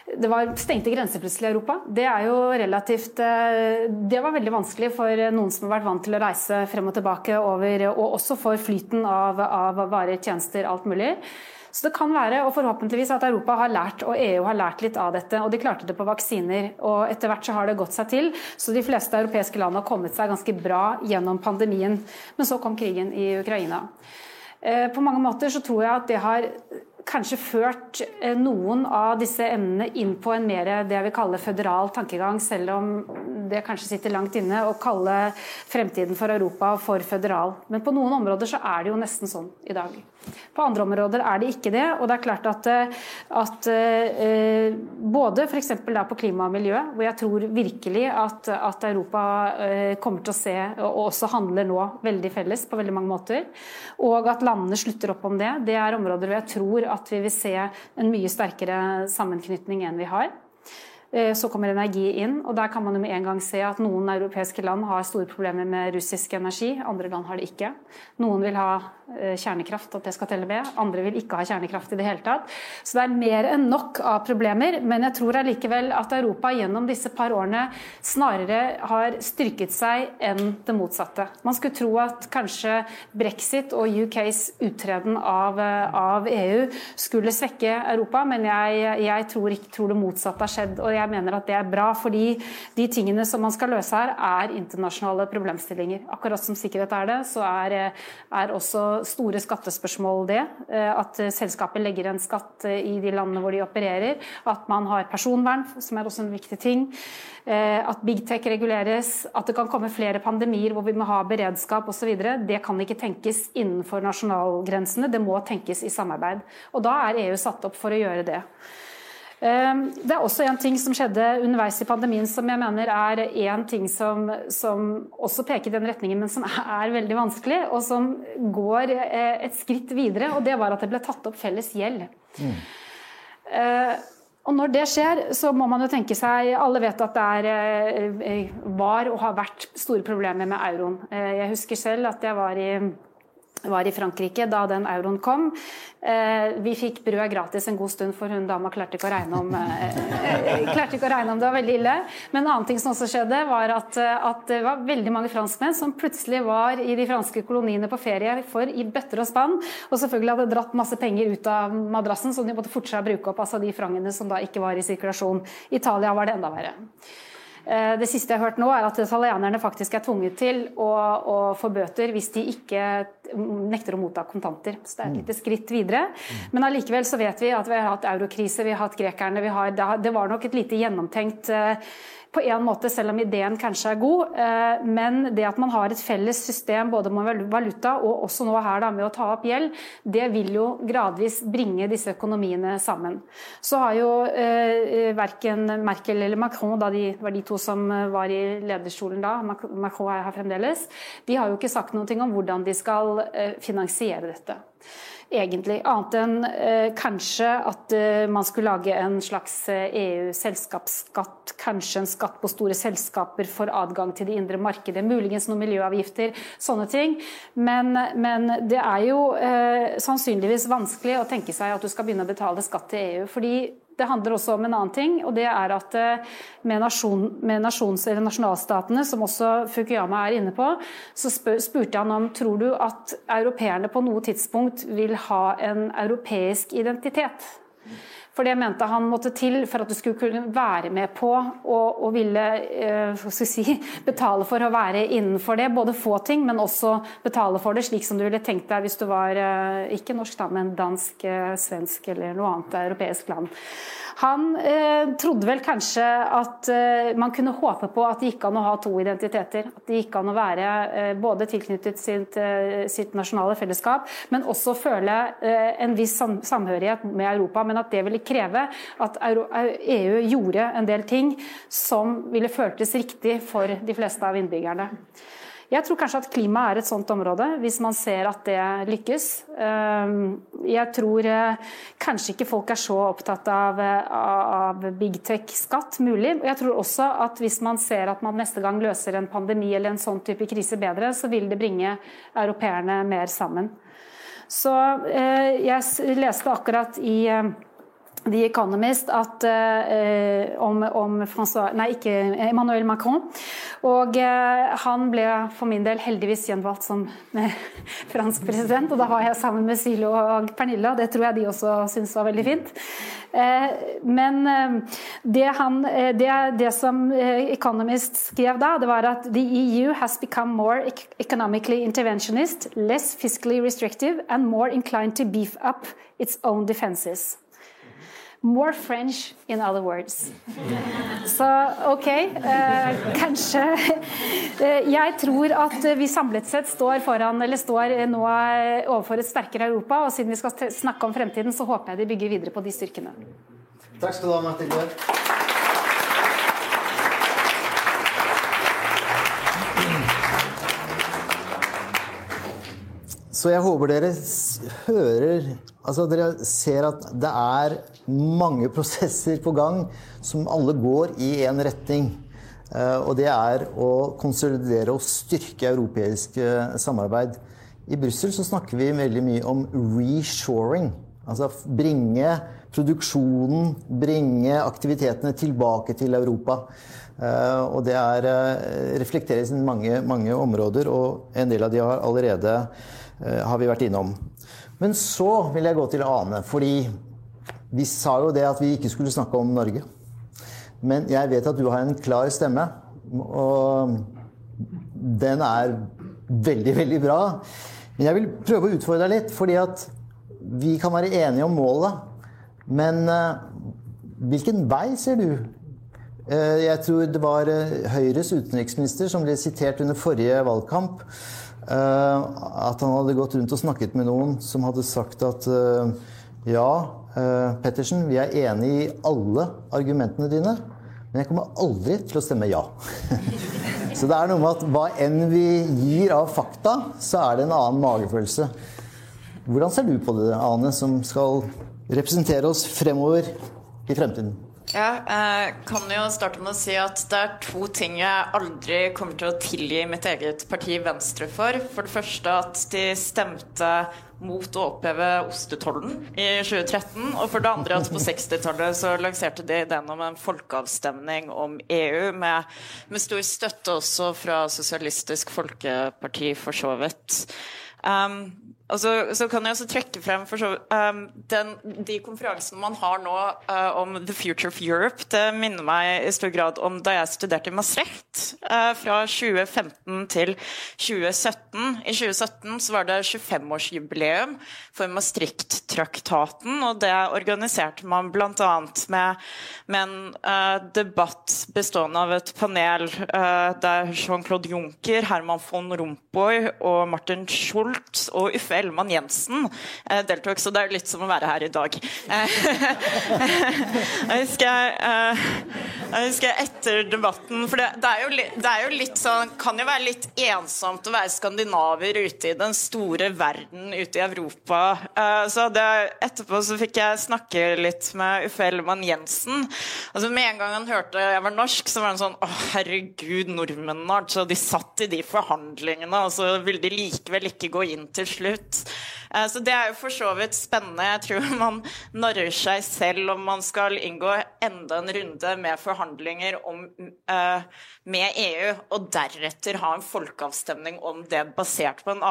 det var stengte grenser plutselig i Europa. Det er jo relativt eh, Det var veldig vanskelig for noen som har vært vant til å reise frem og tilbake over, og også for flyten av, av varer, tjenester, alt mulig. Så det kan være, og forhåpentligvis, at Europa har lært, og EU har lært litt av dette. Og de klarte det på vaksiner. Og etter hvert så har det gått seg til. Så de fleste europeiske land har kommet seg ganske bra gjennom pandemien. Men så kom krigen i Ukraina. Eh, på mange måter så tror jeg at det har kanskje ført eh, noen av disse emnene inn på en mer det jeg vil kalle føderal tankegang, selv om det kanskje sitter langt inne å kalle fremtiden for Europa for føderal. Men på noen områder så er det jo nesten sånn i dag. På andre områder er det ikke det. Og det er klart at, at eh, både f.eks. på klima og miljø, hvor jeg tror virkelig at, at Europa eh, kommer til å se, og også handler nå, veldig felles på veldig mange måter, og at landene slutter opp om det, det er områder hvor jeg tror at vi vil se en mye sterkere sammenknytning enn vi har. Eh, så kommer energi inn, og der kan man jo med en gang se at noen europeiske land har store problemer med russisk energi, andre land har det ikke. Noen vil ha kjernekraft, at det skal telle med, andre vil ikke ha kjernekraft i det hele tatt. Så det er mer enn nok av problemer, men jeg tror allikevel at Europa gjennom disse par årene snarere har styrket seg enn det motsatte. Man skulle tro at kanskje brexit og UKs uttreden av, eh, av EU skulle svekke Europa, men jeg, jeg tror ikke tror det motsatte har skjedd. og jeg mener at det er bra, fordi de tingene som man skal løse her, er internasjonale problemstillinger. Akkurat som sikkerhet er det, så er, er også store skattespørsmål det. Eh, at selskapet legger en skatt i de landene hvor de opererer. At man har personvern, som er også en viktig ting. Eh, at big tech reguleres. At det kan komme flere pandemier hvor vi må ha beredskap osv. Det kan ikke tenkes innenfor nasjonalgrensene, det må tenkes i samarbeid. Og da er EU satt opp for å gjøre det. Ehm, det er også en ting som skjedde underveis i pandemien som jeg mener er en ting som, som, også peker i den retningen, men som er veldig vanskelig, og som går eh, et skritt videre. Og det var at det ble tatt opp felles gjeld. Mm. Og når det skjer, så må man jo tenke seg Alle vet at det er, eh, var og har vært store problemer med euroen. Jeg husker selv at jeg var i var i Frankrike da den euroen kom. Eh, vi fikk brød gratis en god stund, for hun dama klarte ikke å regne om, eh, å regne om det var veldig ille. Men en annen ting som også skjedde, var at, at, det var veldig mange franskmenn som plutselig var i de franske koloniene på ferie for i bøtter og spann, og selvfølgelig hadde dratt masse penger ut av madrassen så de måtte fortsatt bruke opp, altså de frangene som da ikke var i sirkulasjon. I Italia var det enda verre. Eh, det siste jeg har hørt nå, er at italienerne faktisk er tvunget til å, å få bøter hvis de ikke nekter å motta kontanter. Så det er et lite skritt videre. Men allikevel så vet vi at vi har hatt eurokrise, vi har hatt grekerne, har, det var nok et lite gjennomtenkt på en måte, selv om ideen kanskje er god. Eh, men det at man har et felles system både med valuta og også nå her da, med å ta opp gjeld, det vil jo gradvis bringe disse økonomiene sammen. Så har jo eh, verken Merkel eller Macron, da de var de to som var i lederstolen da, Macron er her fremdeles, de har jo ikke sagt noe om hvordan de skal eh, finansiere dette egentlig. Annet enn eh, kanskje at eh, man skulle lage en slags EU-selskapsskatt. Eh, kanskje en skatt på store selskaper for adgang til det indre markedet. Muligens noen miljøavgifter, sånne ting. Men, men det er jo eh, sannsynligvis vanskelig å tenke seg at du skal begynne å betale skatt til EU. fordi det handler også om en annen ting, og det er at eh, med, nasjon, med nasjonalstatene, som også Fukuyama er inne på, så spurte han om tror du at europeerne på noe tidspunkt vil ha en europeisk identitet. For det mente han måtte til for at du skulle kunne være med på og, ville eh, si, betale for å være innenfor det. Både få ting, men også betale for det, slik som du ville tenkt deg hvis du var eh, ikke norsk, da, men dansk, eh, svensk eller noe annet europeisk land. Han eh, trodde vel kanskje at eh, man kunne håpe på at det gikk an å ha to identiteter. At det gikk an å være eh, både tilknyttet sitt, eh, sitt, nasjonale fellesskap, men også føle eh, en viss sam samhørighet med Europa. Men at det ville kreve at EU gjorde en del ting som ville føltes riktig for de fleste av innbyggerne. Jeg tror kanskje at klima er et sånt område, hvis man ser at det lykkes. Ehm, jeg tror eh, kanskje ikke folk er så opptatt av, av big tech-skatt, mulig. Jeg tror også at hvis man ser at man neste gang løser en pandemi eller en sånn type krise bedre, så vil det bringe europeerne mer sammen. Så eh, jeg leste akkurat i eh, The Economist at, eh, om, om François, nei, ikke Emmanuel Macron. Og eh, han ble for min del heldigvis gjenvalgt som eh, fransk president. Og da var jeg sammen med Silo og Pernilla. Det tror jeg de også syntes var veldig fint. Eh, men eh, det, han, det, det, som Economist skrev da, det var at the EU has become more economically interventionist, less fiscally restrictive and more inclined to beef up its own defenses. More French, in other words. Så OK, eh, kanskje eh, Jeg tror at vi samlet sett står foran, eller står nå overfor et sterkere Europa. Og siden vi skal snakke om fremtiden, så håper jeg de bygger videre på de styrkene. Takk skal du ha, Mathilde. Så jeg håper dere hører Altså dere ser at det er mange prosesser på gang som alle går i én retning. Eh, og det er å konsolidere og styrke europeisk eh, samarbeid. I Brussel snakker vi veldig mye om reshoring. Altså bringe produksjonen, bringe aktivitetene tilbake til Europa. Eh, og det er, reflekteres i mange, mange områder, og en del av de har allerede har vi vært innom. Men så vil jeg gå til Ane, fordi vi sa jo det at vi ikke skulle snakke om Norge. Men jeg vet at du har en klar stemme, og den er veldig, veldig bra. Men jeg vil prøve å utfordre deg litt, fordi at vi kan være enige om målet. Men uh, hvilken vei ser du? Uh, jeg tror det var Høyres utenriksminister som ble sitert under forrige valgkamp Eh, at han hadde gått rundt og snakket med noen som hadde sagt at eh, ja, eh, Pettersen, vi er enig i alle argumentene dine, men jeg kommer aldri til å stemme ja. så det er noe med at hva enn vi gir av fakta, så er det en annen magefølelse. Hvordan ser du på det, Ane, som skal representere oss fremover i fremtiden? Ja, jeg kan jo starte med å si at det er to ting jeg aldri kommer til å tilgi mitt eget parti Venstre for. For det første at de stemte mot å oppheve ostetollen i 2013. Og for det andre at på 60-tallet så lanserte de den om en folkeavstemning om EU, med, med stor støtte også fra Sosialistisk Folkeparti, for så vidt. Um, og så, så, kan jeg også trekke frem så, um, den, de konferansene man har nå uh, om The Future of Europe. Det minner meg i stor grad om da jeg studerte i Maastricht uh, fra 2015 til 2017. I 2017 så var det 25-årsjubileum for Maastricht-traktaten. og Det organiserte man bl.a. Med, med en uh, debatt bestående av et panel der Jean-Claude Juncker, Herman von Rompuy og Martin Schultz og Uffe Ellemann Jensen eh, deltok, så det er litt som å være her i dag. Eh, jeg husker, eh, jeg husker etter debatten For det, det, er jo, det, er jo, litt sånn Kan jo være litt ensomt å være skandinaver ute i den store verden ute i Europa. Så det, etterpå så fikk jeg snakke litt med Uffe Ellemann Jensen. Altså Med en gang han hørte jeg var norsk, så var han sånn Å, herregud, nordmennene altså, de satt i de forhandlingene, og så ville de likevel ikke gå inn til slutt it's så det er jo for så vidt spennende. Jeg tror man narrer seg selv om man skal inngå enda en runde med forhandlinger om, uh, med EU, og deretter ha en folkeavstemning om det basert på, en,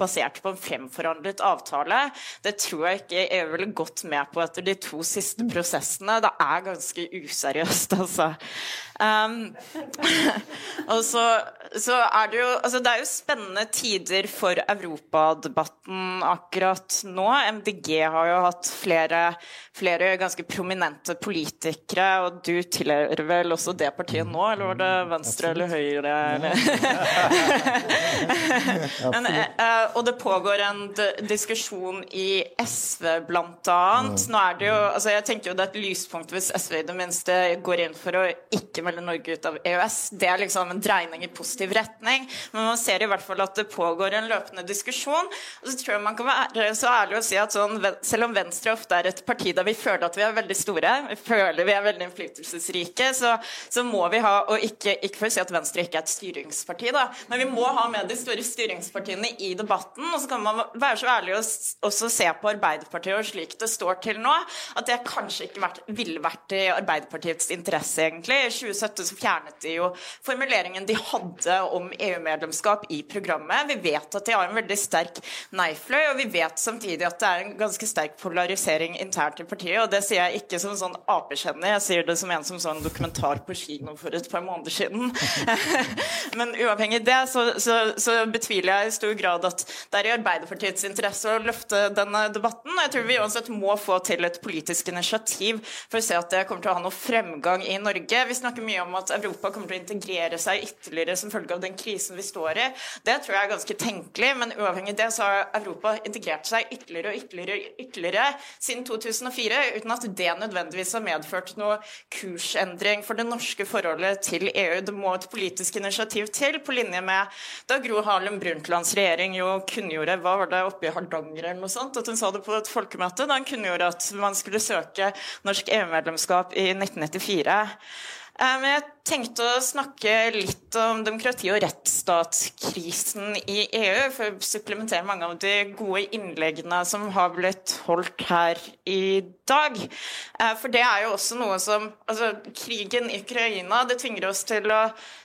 basert på en fremforhandlet avtale. Det tror jeg ikke EU ville gått med på etter de to siste prosessene. Det er ganske useriøst, altså. Um, og så, så, er det jo altså Det er jo spennende tider for europadebatten akkurat nå. MDG har jo hatt flere, flere ganske prominente politikere, og du tilhører vel også det partiet nå, eller var det Venstre eller Høyre? Eller? Men, uh, og det pågår en diskusjon i SV, blant annet. Nå er det jo, altså Jeg tenker jo det er et lyspunkt hvis SV i det minste går inn for å ikke melde Norge ut av EØS. Det er liksom en dreining i positiv retning. Men man ser i hvert fall at det pågår en løpende diskusjon. Og så tror jeg man kan være så ærlig å si at sånn, selv om Venstre ofte er et parti der vi føler at vi er veldig store, vi føler vi er veldig innflytelsesrike, så, så, må vi ha Og ikke, ikke for å si at Venstre ikke er et styringsparti, da, men vi må ha med de store styringspartiene i debatten. Og så kan man være så ærlig å også se på Arbeiderpartiet og slik det står til nå, at det kanskje ikke vært, ville vært i Arbeiderpartiets interesse, egentlig. I 2017 så fjernet de jo formuleringen de hadde om EU-medlemskap i programmet. Vi vet at de har en veldig sterk nei-fløy, og vi vet samtidig at det er en ganske sterk polarisering internt i partiet. Og det sier jeg ikke som sånn apekjenner, jeg sier det som en som så en dokumentar på kino for et par måneder siden. Men uavhengig av det, så, så, så, betviler jeg i stor grad at det er i Arbeiderpartiets interesse å løfte denne debatten. Jeg tror vi uansett må få til et politisk initiativ for å se at det kommer til å ha noe fremgang i Norge. Vi snakker mye om at Europa kommer til å integrere seg ytterligere som følge av den krisen vi står i. Det tror jeg er ganske tenkelig, men uavhengig av det så har Europa integrert seg ytterligere og ytterligere, ytterligere siden 2004, uten at det nødvendigvis har medført noe kursendring for det norske forholdet til EU. Det må et politisk initiativ til, på linje med da Gro Harlem Brundtlands regjering jo kunngjorde hva var det oppe i Hardanger eller noe sånt, at hun sa det på et folkemøte da hun kunngjorde at man skulle søke norsk EU-medlemskap i 1994. Eh, men jeg tenkte å snakke litt om demokrati- og rettsstatskrisen i EU, for å supplementere mange av de gode innleggene som har blitt holdt her i dag. Eh, for det er jo også noe som Altså, krigen i Ukraina, det tvinger oss til å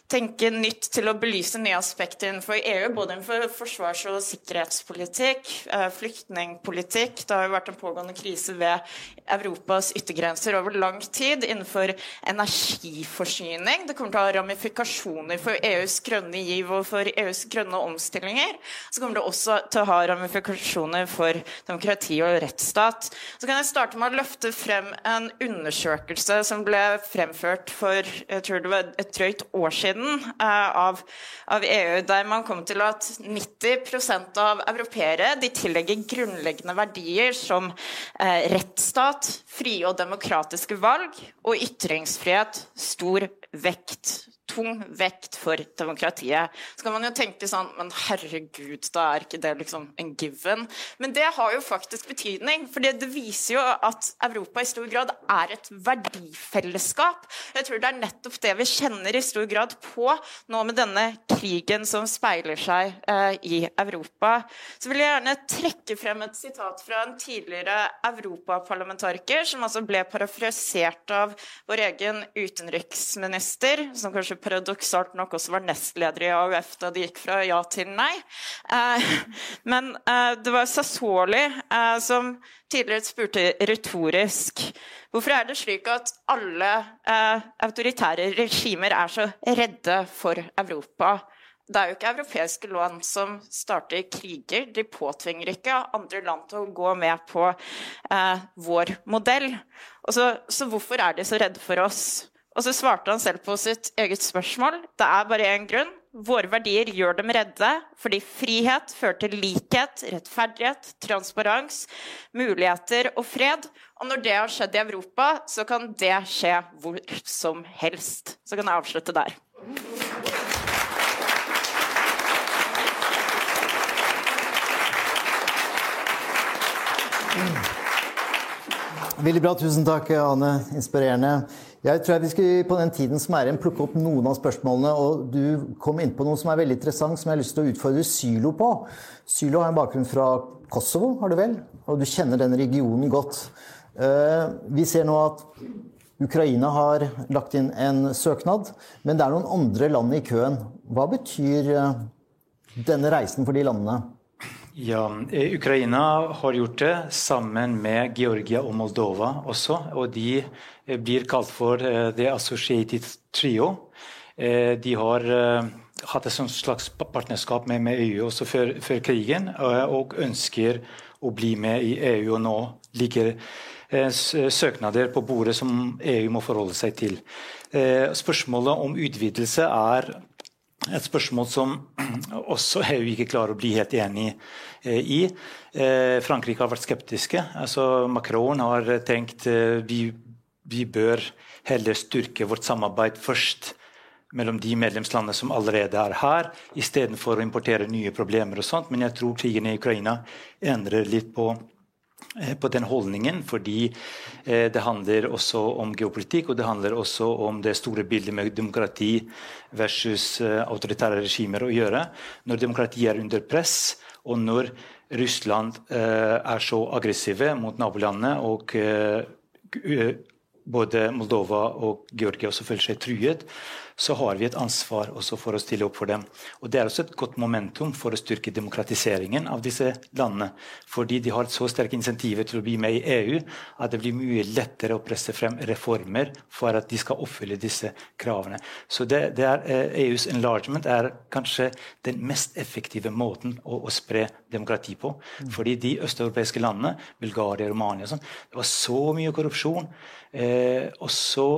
tenke nytt til å belyse nye aspekter innenfor EU, både innenfor forsvars- og sikkerhetspolitikk, eh, flyktningpolitikk. Det har jo vært en pågående krise ved Europas yttergrenser over lang tid innenfor energiforsyning. Det kommer til å ha ramifikasjoner for EUs grønne giv og for EUs grønne omstillinger. Så kommer det også til å ha ramifikasjoner for demokrati og rettsstat. Så kan jeg starte med å løfte frem en undersøkelse som ble fremført for jeg tror det var et drøyt år siden siden eh, av, av, EU, der man kom til at 90% av europeere de tillegger grunnleggende verdier som eh, rettsstat, frie og demokratiske valg og ytringsfrihet stor vekt tung vekt for demokratiet. Så kan man jo tenke sånn Men herregud, da er ikke det liksom en given? Men det har jo faktisk betydning. For det viser jo at Europa i stor grad er et verdifellesskap. Jeg tror det er nettopp det vi kjenner i stor grad på nå med denne krigen som speiler seg eh, i Europa. Så vil jeg gjerne trekke frem et sitat fra en tidligere europaparlamentariker, som altså ble parafrasert av vår egen utenriksminister, som kanskje paradoksalt nok også var nestleder i AUF da de gikk fra ja til nei. Eh, men eh, det var Sassoli eh, som tidligere spurte retorisk hvorfor er det slik at alle autoritære regimer er så redde for Europa. Det er jo ikke europeiske land som starter kriger. De påtvinger ikke andre land til å gå med på eh, vår modell. Så, så hvorfor er de så redde for oss? Og så svarte han selv på sitt eget spørsmål. Det er bare én grunn. Våre verdier gjør dem redde fordi frihet fører til likhet, rettferdighet, transparens, muligheter og fred. Og når det har skjedd i Europa, så kan det skje hvor som helst. Så kan jeg avslutte der. Veldig bra. Tusen takk, Ane. Inspirerende. Jeg tror vi skal på den tiden som er igjen, plukke opp noen av spørsmålene. og Du kom inn på noe som er veldig interessant, som jeg har lyst til å utfordre Sylo på. Sylo har en bakgrunn fra Kosovo, har du vel? Og du kjenner den regionen godt. Eh, vi ser nå at Ukraina har lagt inn en søknad, men det er noen andre land i køen. Hva betyr eh, denne reisen for de landene? Ja, eh, Ukraina har gjort det sammen med Georgia og Moldova også. Og de blir kalt for eh, The Associated Trio. De har hatt et slags partnerskap med, EU også før, før, krigen, og ønsker å bli med i EU. Og nå ligger søknader på bordet som EU må forholde seg til. Spørsmålet om utvidelse er et spørsmål som også EU ikke klarer å bli helt enig eh, i. Eh, Frankrike har vært skeptiske. Altså, Macron har tenkt eh, vi, vi bør heller styrke vårt samarbeid først mellom de medlemslandene som allerede er her, istedenfor å importere nye problemer. og sånt. Men jeg tror krigen i Ukraina endrer litt på Eh, på den holdningen, fordi eh, det handler også om geopolitikk og det handler også om det store bildet med demokrati versus eh, autoritære regimer å gjøre. Når demokrati er under press, og når Russland er så aggressive mot nabolandene og både Moldova og Georgia også føler seg truet, så har vi et ansvar også for å stille opp for dem. Og Det er også et godt momentum for å styrke demokratiseringen av disse landene. Fordi de har så sterke insentiver til å bli med i EU at det blir mye lettere å presse frem reformer for at de skal oppfylle disse kravene. Så det, det er, EUs eh, e enlargement er kanskje den mest effektive måten å, å spre demokrati på. Fordi de østeuropeiske landene, Bulgaria, Romania og sånn, det var så mye korrupsjon. Eh, og så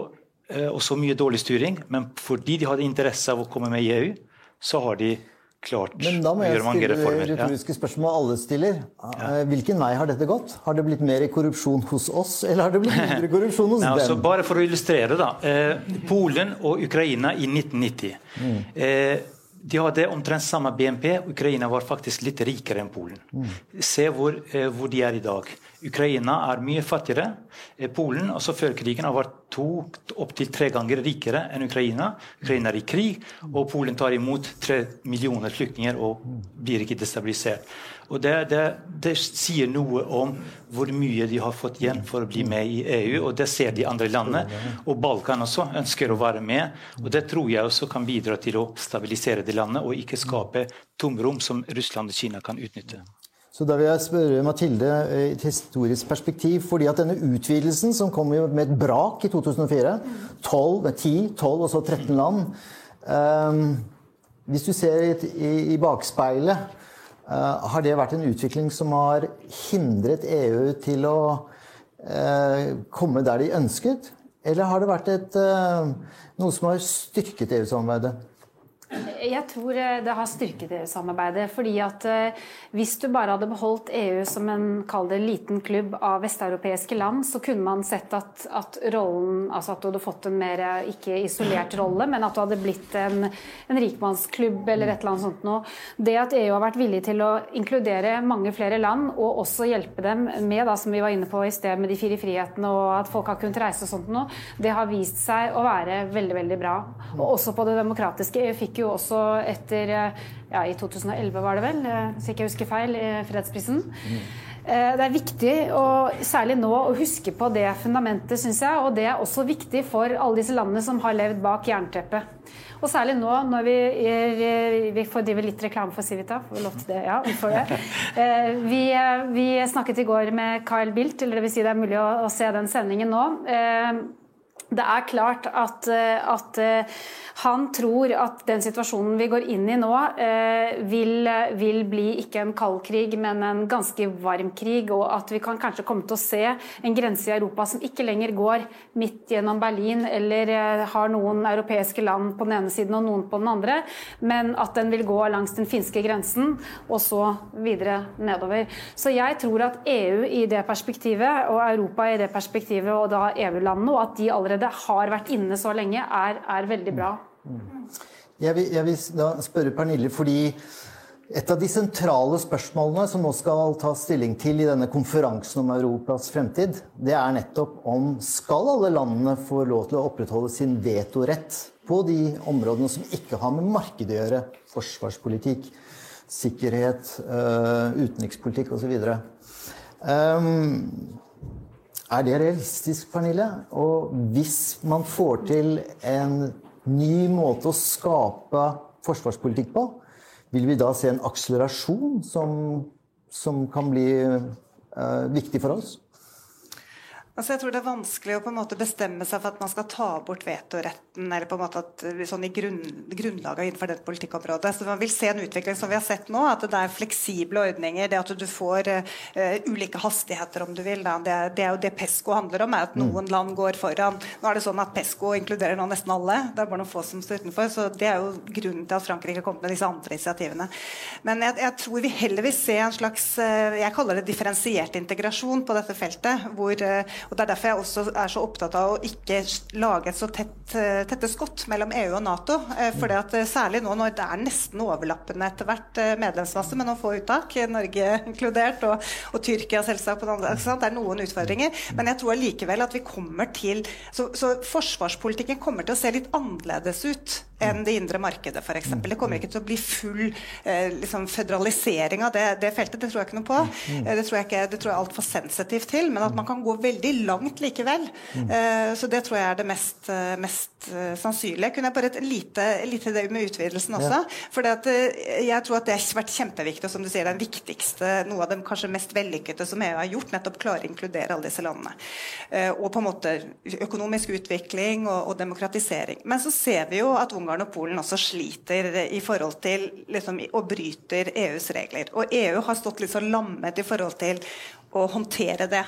og så mye dårlig styring. Men fordi de hadde interesse av å komme med i EU, så har de klart å gjøre mange reformer. Men da må jeg stille retoriske spørsmål alle stiller. Eh, hvilken vei har dette gått? Har det blitt mer korrupsjon hos oss, eller har det blitt mindre korrupsjon hos dem? altså, dem? bare for å illustrere, da. Eh, Polen og Ukraina i 1990. Mm. De hadde omtrent samme BNP. Ukraina var faktisk litt rikere enn Polen. Mm. Se hvor, hvor de er i dag. Ukraina er mye fattigere. Polen også før krigen har vært to opptil tre ganger rikere enn Ukraina. Ukraina er i krig, og Polen tar imot tre millioner flyktninger og blir ikke destabilisert. Og det, det, det, sier noe om hvor mye de har fått igjen for å bli med i EU, og det ser de andre landene. Og Balkan også ønsker å være med. og Det tror jeg også kan bidra til å stabilisere de landene, og ikke skape tomrom som Russland og Kina kan utnytte. Så da vil jeg spørre Mathilde i et historisk perspektiv. fordi at denne utvidelsen, som kom med et brak i 2004 12, 10, 12 og så 13 land um, Hvis du ser i, i bakspeilet, uh, har det vært en utvikling som har hindret EU til å uh, komme der de ønsket? Eller har det vært et, uh, noe som har styrket EU-samarbeidet? Jeg tror eh, det har styrket EU-samarbeidet. fordi at eh, Hvis du bare hadde beholdt EU som en det, liten klubb av vesteuropeiske land, så kunne man sett at, at, rollen, altså at du hadde fått en mer eh, ikke isolert rolle, men at du hadde blitt en, en rikmannsklubb eller et eller annet sånt noe. Det at EU har vært villig til å inkludere mange flere land, og også hjelpe dem med, da, som vi var inne på i sted, med de fire frihetene og at folk har kunnet reise og sånt noe, det har vist seg å være veldig, veldig bra. Og også på det demokratiske. EU fikk jo også etter ja, I 2011 var det vel, hvis ikke jeg husker feil, fredsprisen. Mm. Eh, det er viktig, og særlig nå, å huske på det fundamentet, syns jeg. Og det er også viktig for alle disse landene som har levd bak jernteppet. Og særlig nå når vi, er, vi får drive litt reklame for Civita. Får vi lov til det? Ja, vi får det. Eh, vi, vi snakket i går med Kyle Bildt, eller det vil si det er mulig å, å se den sendingen nå. Det er klart at, at han tror at den situasjonen vi går inn i nå, eh, vil, vil, bli ikke en kald krig, men en ganske varm krig. Og at vi kan kanskje komme til å se en grense i Europa som ikke lenger går midt gjennom Berlin, eller eh, har noen europeiske land på den ene siden og noen på den andre, men at den vil gå langs den finske grensen og så videre nedover. Så jeg tror at EU i det perspektivet, og Europa i det perspektivet, og da EU-landene, og at de allerede har vært inne så lenge, er, er veldig bra. Jeg vil, jeg vil da spørre Pernille, fordi et av de sentrale spørsmålene som nå skal tas stilling til i denne konferansen om Europas fremtid, det er nettopp om skal alle landene få lov til å opprettholde sin vetorett på de områdene som ikke har med markedet å gjøre, forsvarspolitikk, sikkerhet, uh, utenrikspolitikk osv. Um, er det realistisk, Pernille? Og hvis man får til en ny måte å skape forsvarspolitikk på. Vil vi da se en akselerasjon som, som kan bli uh, viktig for oss? Altså jeg tror det er vanskelig å på en måte bestemme seg for at man skal ta bort vetoretten eller på en måte at, sånn i grunn, grunnlaget innenfor det politikkområdet. Så Man vil se en utvikling som vi har sett nå, at det er fleksible ordninger. Det at du får uh, ulike hastigheter, om du vil. Det, det, er jo det PESCO handler om, er at mm. noen land går foran. Nå er det sånn at PESCO inkluderer nå nesten alle. Det er bare noen få som står utenfor. Så det er jo grunnen til at Frankrike har kommet med disse andre initiativene. Men jeg, jeg tror vi heller vil se en slags uh, jeg kaller det differensiert integrasjon på dette feltet. hvor uh, og Det er derfor jeg også er så opptatt av å ikke lage et så tett, eh, tette skott mellom EU og Nato. For fordi at eh, Særlig nå når det er nesten overlappende etter hvert medlemsmasse, med noen få uttak, Norge inkludert, og, og Tyrkia selvsagt på den andre. Det er noen utfordringer. Men jeg tror allikevel at vi kommer til så, så forsvarspolitikken kommer til å se litt annerledes ut enn det indre markedet, f.eks. Det kommer ikke til å bli full eh, liksom, føderalisering av det, det, feltet. Det tror jeg ikke noe på. Det tror jeg, ikke, det tror jeg er altfor sensitivt til. Men at man kan gå veldig langt likevel. Mm. Så det tror jeg er det mest, eh, mest eh, sannsynlige. Kunne jeg bare et lite, lite det med utvidelsen også. Ja. For jeg tror at det har vært kjempeviktig, og som du sier, den viktigste, noe av det kanskje mest vellykkede som EU har gjort, nettopp klare å inkludere alle disse landene. Og på en måte økonomisk utvikling og, og demokratisering. Men så ser vi jo at Ungarn og Polen også sliter i forhold til liksom, og bryter EUs regler. Og EU har stått litt så lammet i forhold til å håndtere det.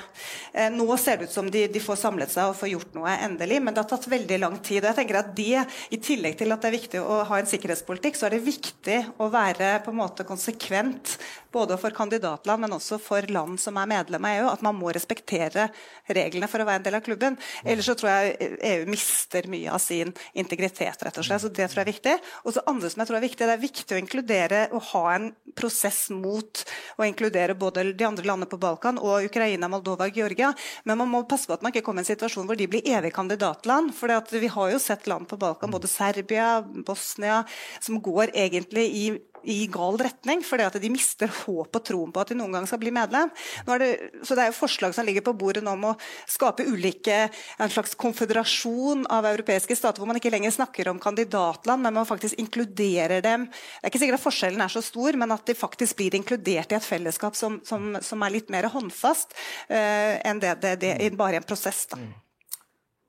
Eh, nå ser det ut som de, de, får samlet seg og får gjort noe endelig, men det har tatt veldig lang tid. og jeg tenker at det, I tillegg til at det er viktig å ha en sikkerhetspolitikk, så er det viktig å være på en måte konsekvent både for kandidatland, men også for land som er medlem av EU, at man må respektere reglene for å være en del av klubben. Ellers så tror jeg EU mister mye av sin integritet, rett og slett. Så det tror jeg er viktig. Og så andre som jeg tror er viktig, det er viktig å inkludere og ha en prosess mot å inkludere både de andre landene på Balkan og Ukraina, Moldova og Georgia. Men man må passe på at man ikke kommer i en situasjon hvor de blir evig kandidatland. For vi har jo sett land på Balkan, både Serbia, Bosnia, som går egentlig i i gal retning, fordi at de mister håp og troen på at de noen gang skal bli medlem. Det, så det er jo forslag som ligger på bordet nå om å skape ulike, en slags konføderasjon av europeiske stater, hvor man ikke lenger snakker om kandidatland, men man faktisk inkluderer dem. Det er ikke sikkert at forskjellen er så stor, men at de faktisk blir inkludert i et fellesskap som, som, som er litt mer håndfast uh, enn det, det, det, bare en prosess. da.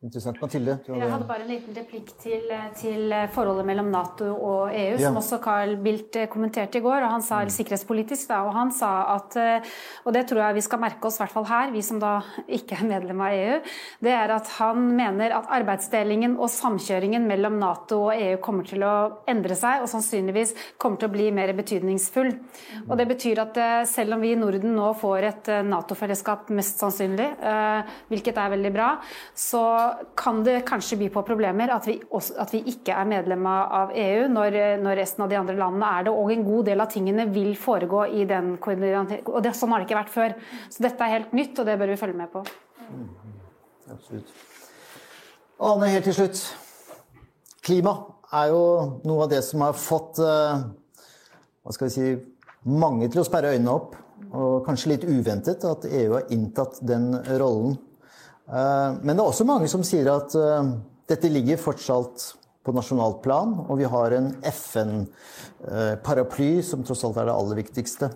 Mm. Interessant. Mathilde? Jeg hadde bare en liten replikk til, til forholdet mellom Nato og EU, ja. som også Carl Bildt eh, kommenterte i går. og Han sa mm. sikkerhetspolitisk da, og han sa at, eh, og det tror jeg vi skal merke oss, i hvert fall her, vi som da ikke er medlem av EU, det er at han mener at arbeidsdelingen og samkjøringen mellom Nato og EU kommer til å endre seg, og sannsynligvis kommer til å bli mer betydningsfull. Og Det betyr at eh, selv om vi i Norden nå får et Nato-fellesskap, mest sannsynlig, hvilket er veldig bra, så kan det kanskje by på problemer at vi, også, at vi ikke er medlem av EU når, når, resten av de andre landene er det. Og en god del av tingene vil foregå i den koordineringen. Og det, sånn har det ikke vært før. Så dette er helt nytt, og det bør vi følge med på. Mm, absolutt. Ane, helt til slutt. Klima er jo noe av det som har fått uh, hva skal vi si, mange til å sperre øynene opp. Og kanskje litt uventet at EU har inntatt den rollen. Eh, men det er også mange som sier at eh, dette ligger fortsatt på nasjonalt plan, og vi har en FN-paraply som tross alt er det aller viktigste.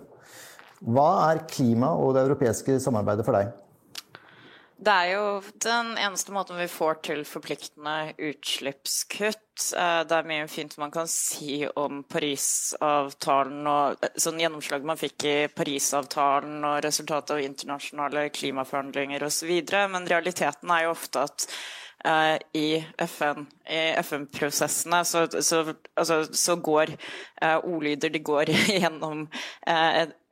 Hva er klima og det europeiske samarbeidet for deg? Det er jo den eneste måten vi får til forpliktende utslippskutt. Eh, det er mye fint man kan si om Parisavtalen og eh, sånn gjennomslag man fikk i Parisavtalen og resultatet av internasjonale klimaforhandlinger osv., men realiteten er jo ofte at uh, i FN-prosessene FN-prosessene så, så, altså, så, går uh, ordlyder de går gjennom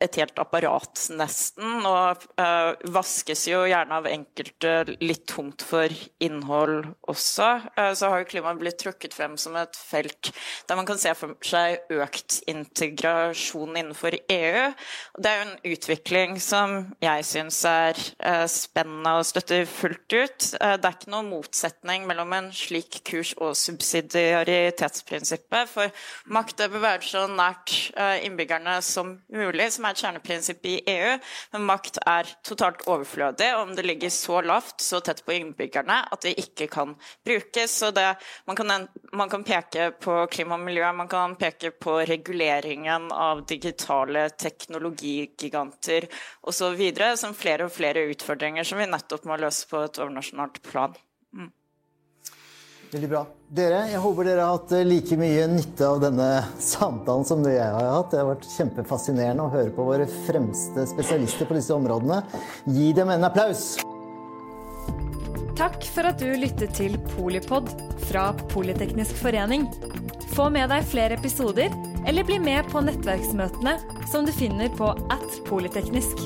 et helt apparat, nesten. Og uh, vaskes jo gjerne av enkelte litt tungt for innhold også. Uh, så har jo klimaet blitt trukket frem som et felt der man kan se for seg økt integrasjon innenfor EU. Det er jo en utvikling som jeg syns er uh, spennende og støtter fullt ut. det er ikke noen motsetning mellom en slik kurs og subsidiaritetsprinsippet, for makt bør være så nært innbyggerne som mulig. som er et kjerneprinsipp i EU, men makt er totalt overflødig om det ligger så lavt, så tett på innbyggerne, at det ikke kan brukes. Så det, man, kan, man kan peke på klima og miljø, man kan peke på reguleringen av digitale teknologigiganter osv., som flere og flere utfordringer som vi nettopp må løse på et overnasjonalt plan. Mm. Veldig bra. Dere, jeg håper dere har hatt eh, like mye nytte av denne samtalen som det jeg har hatt. Det har vært kjempefascinerende å høre på våre fremste spesialister på disse områdene. Gi dem en applaus! Takk for at du lyttet til Polipod fra Politeknisk forening. Få med deg flere episoder, eller bli med på nettverksmøtene som du finner på at polyteknisk.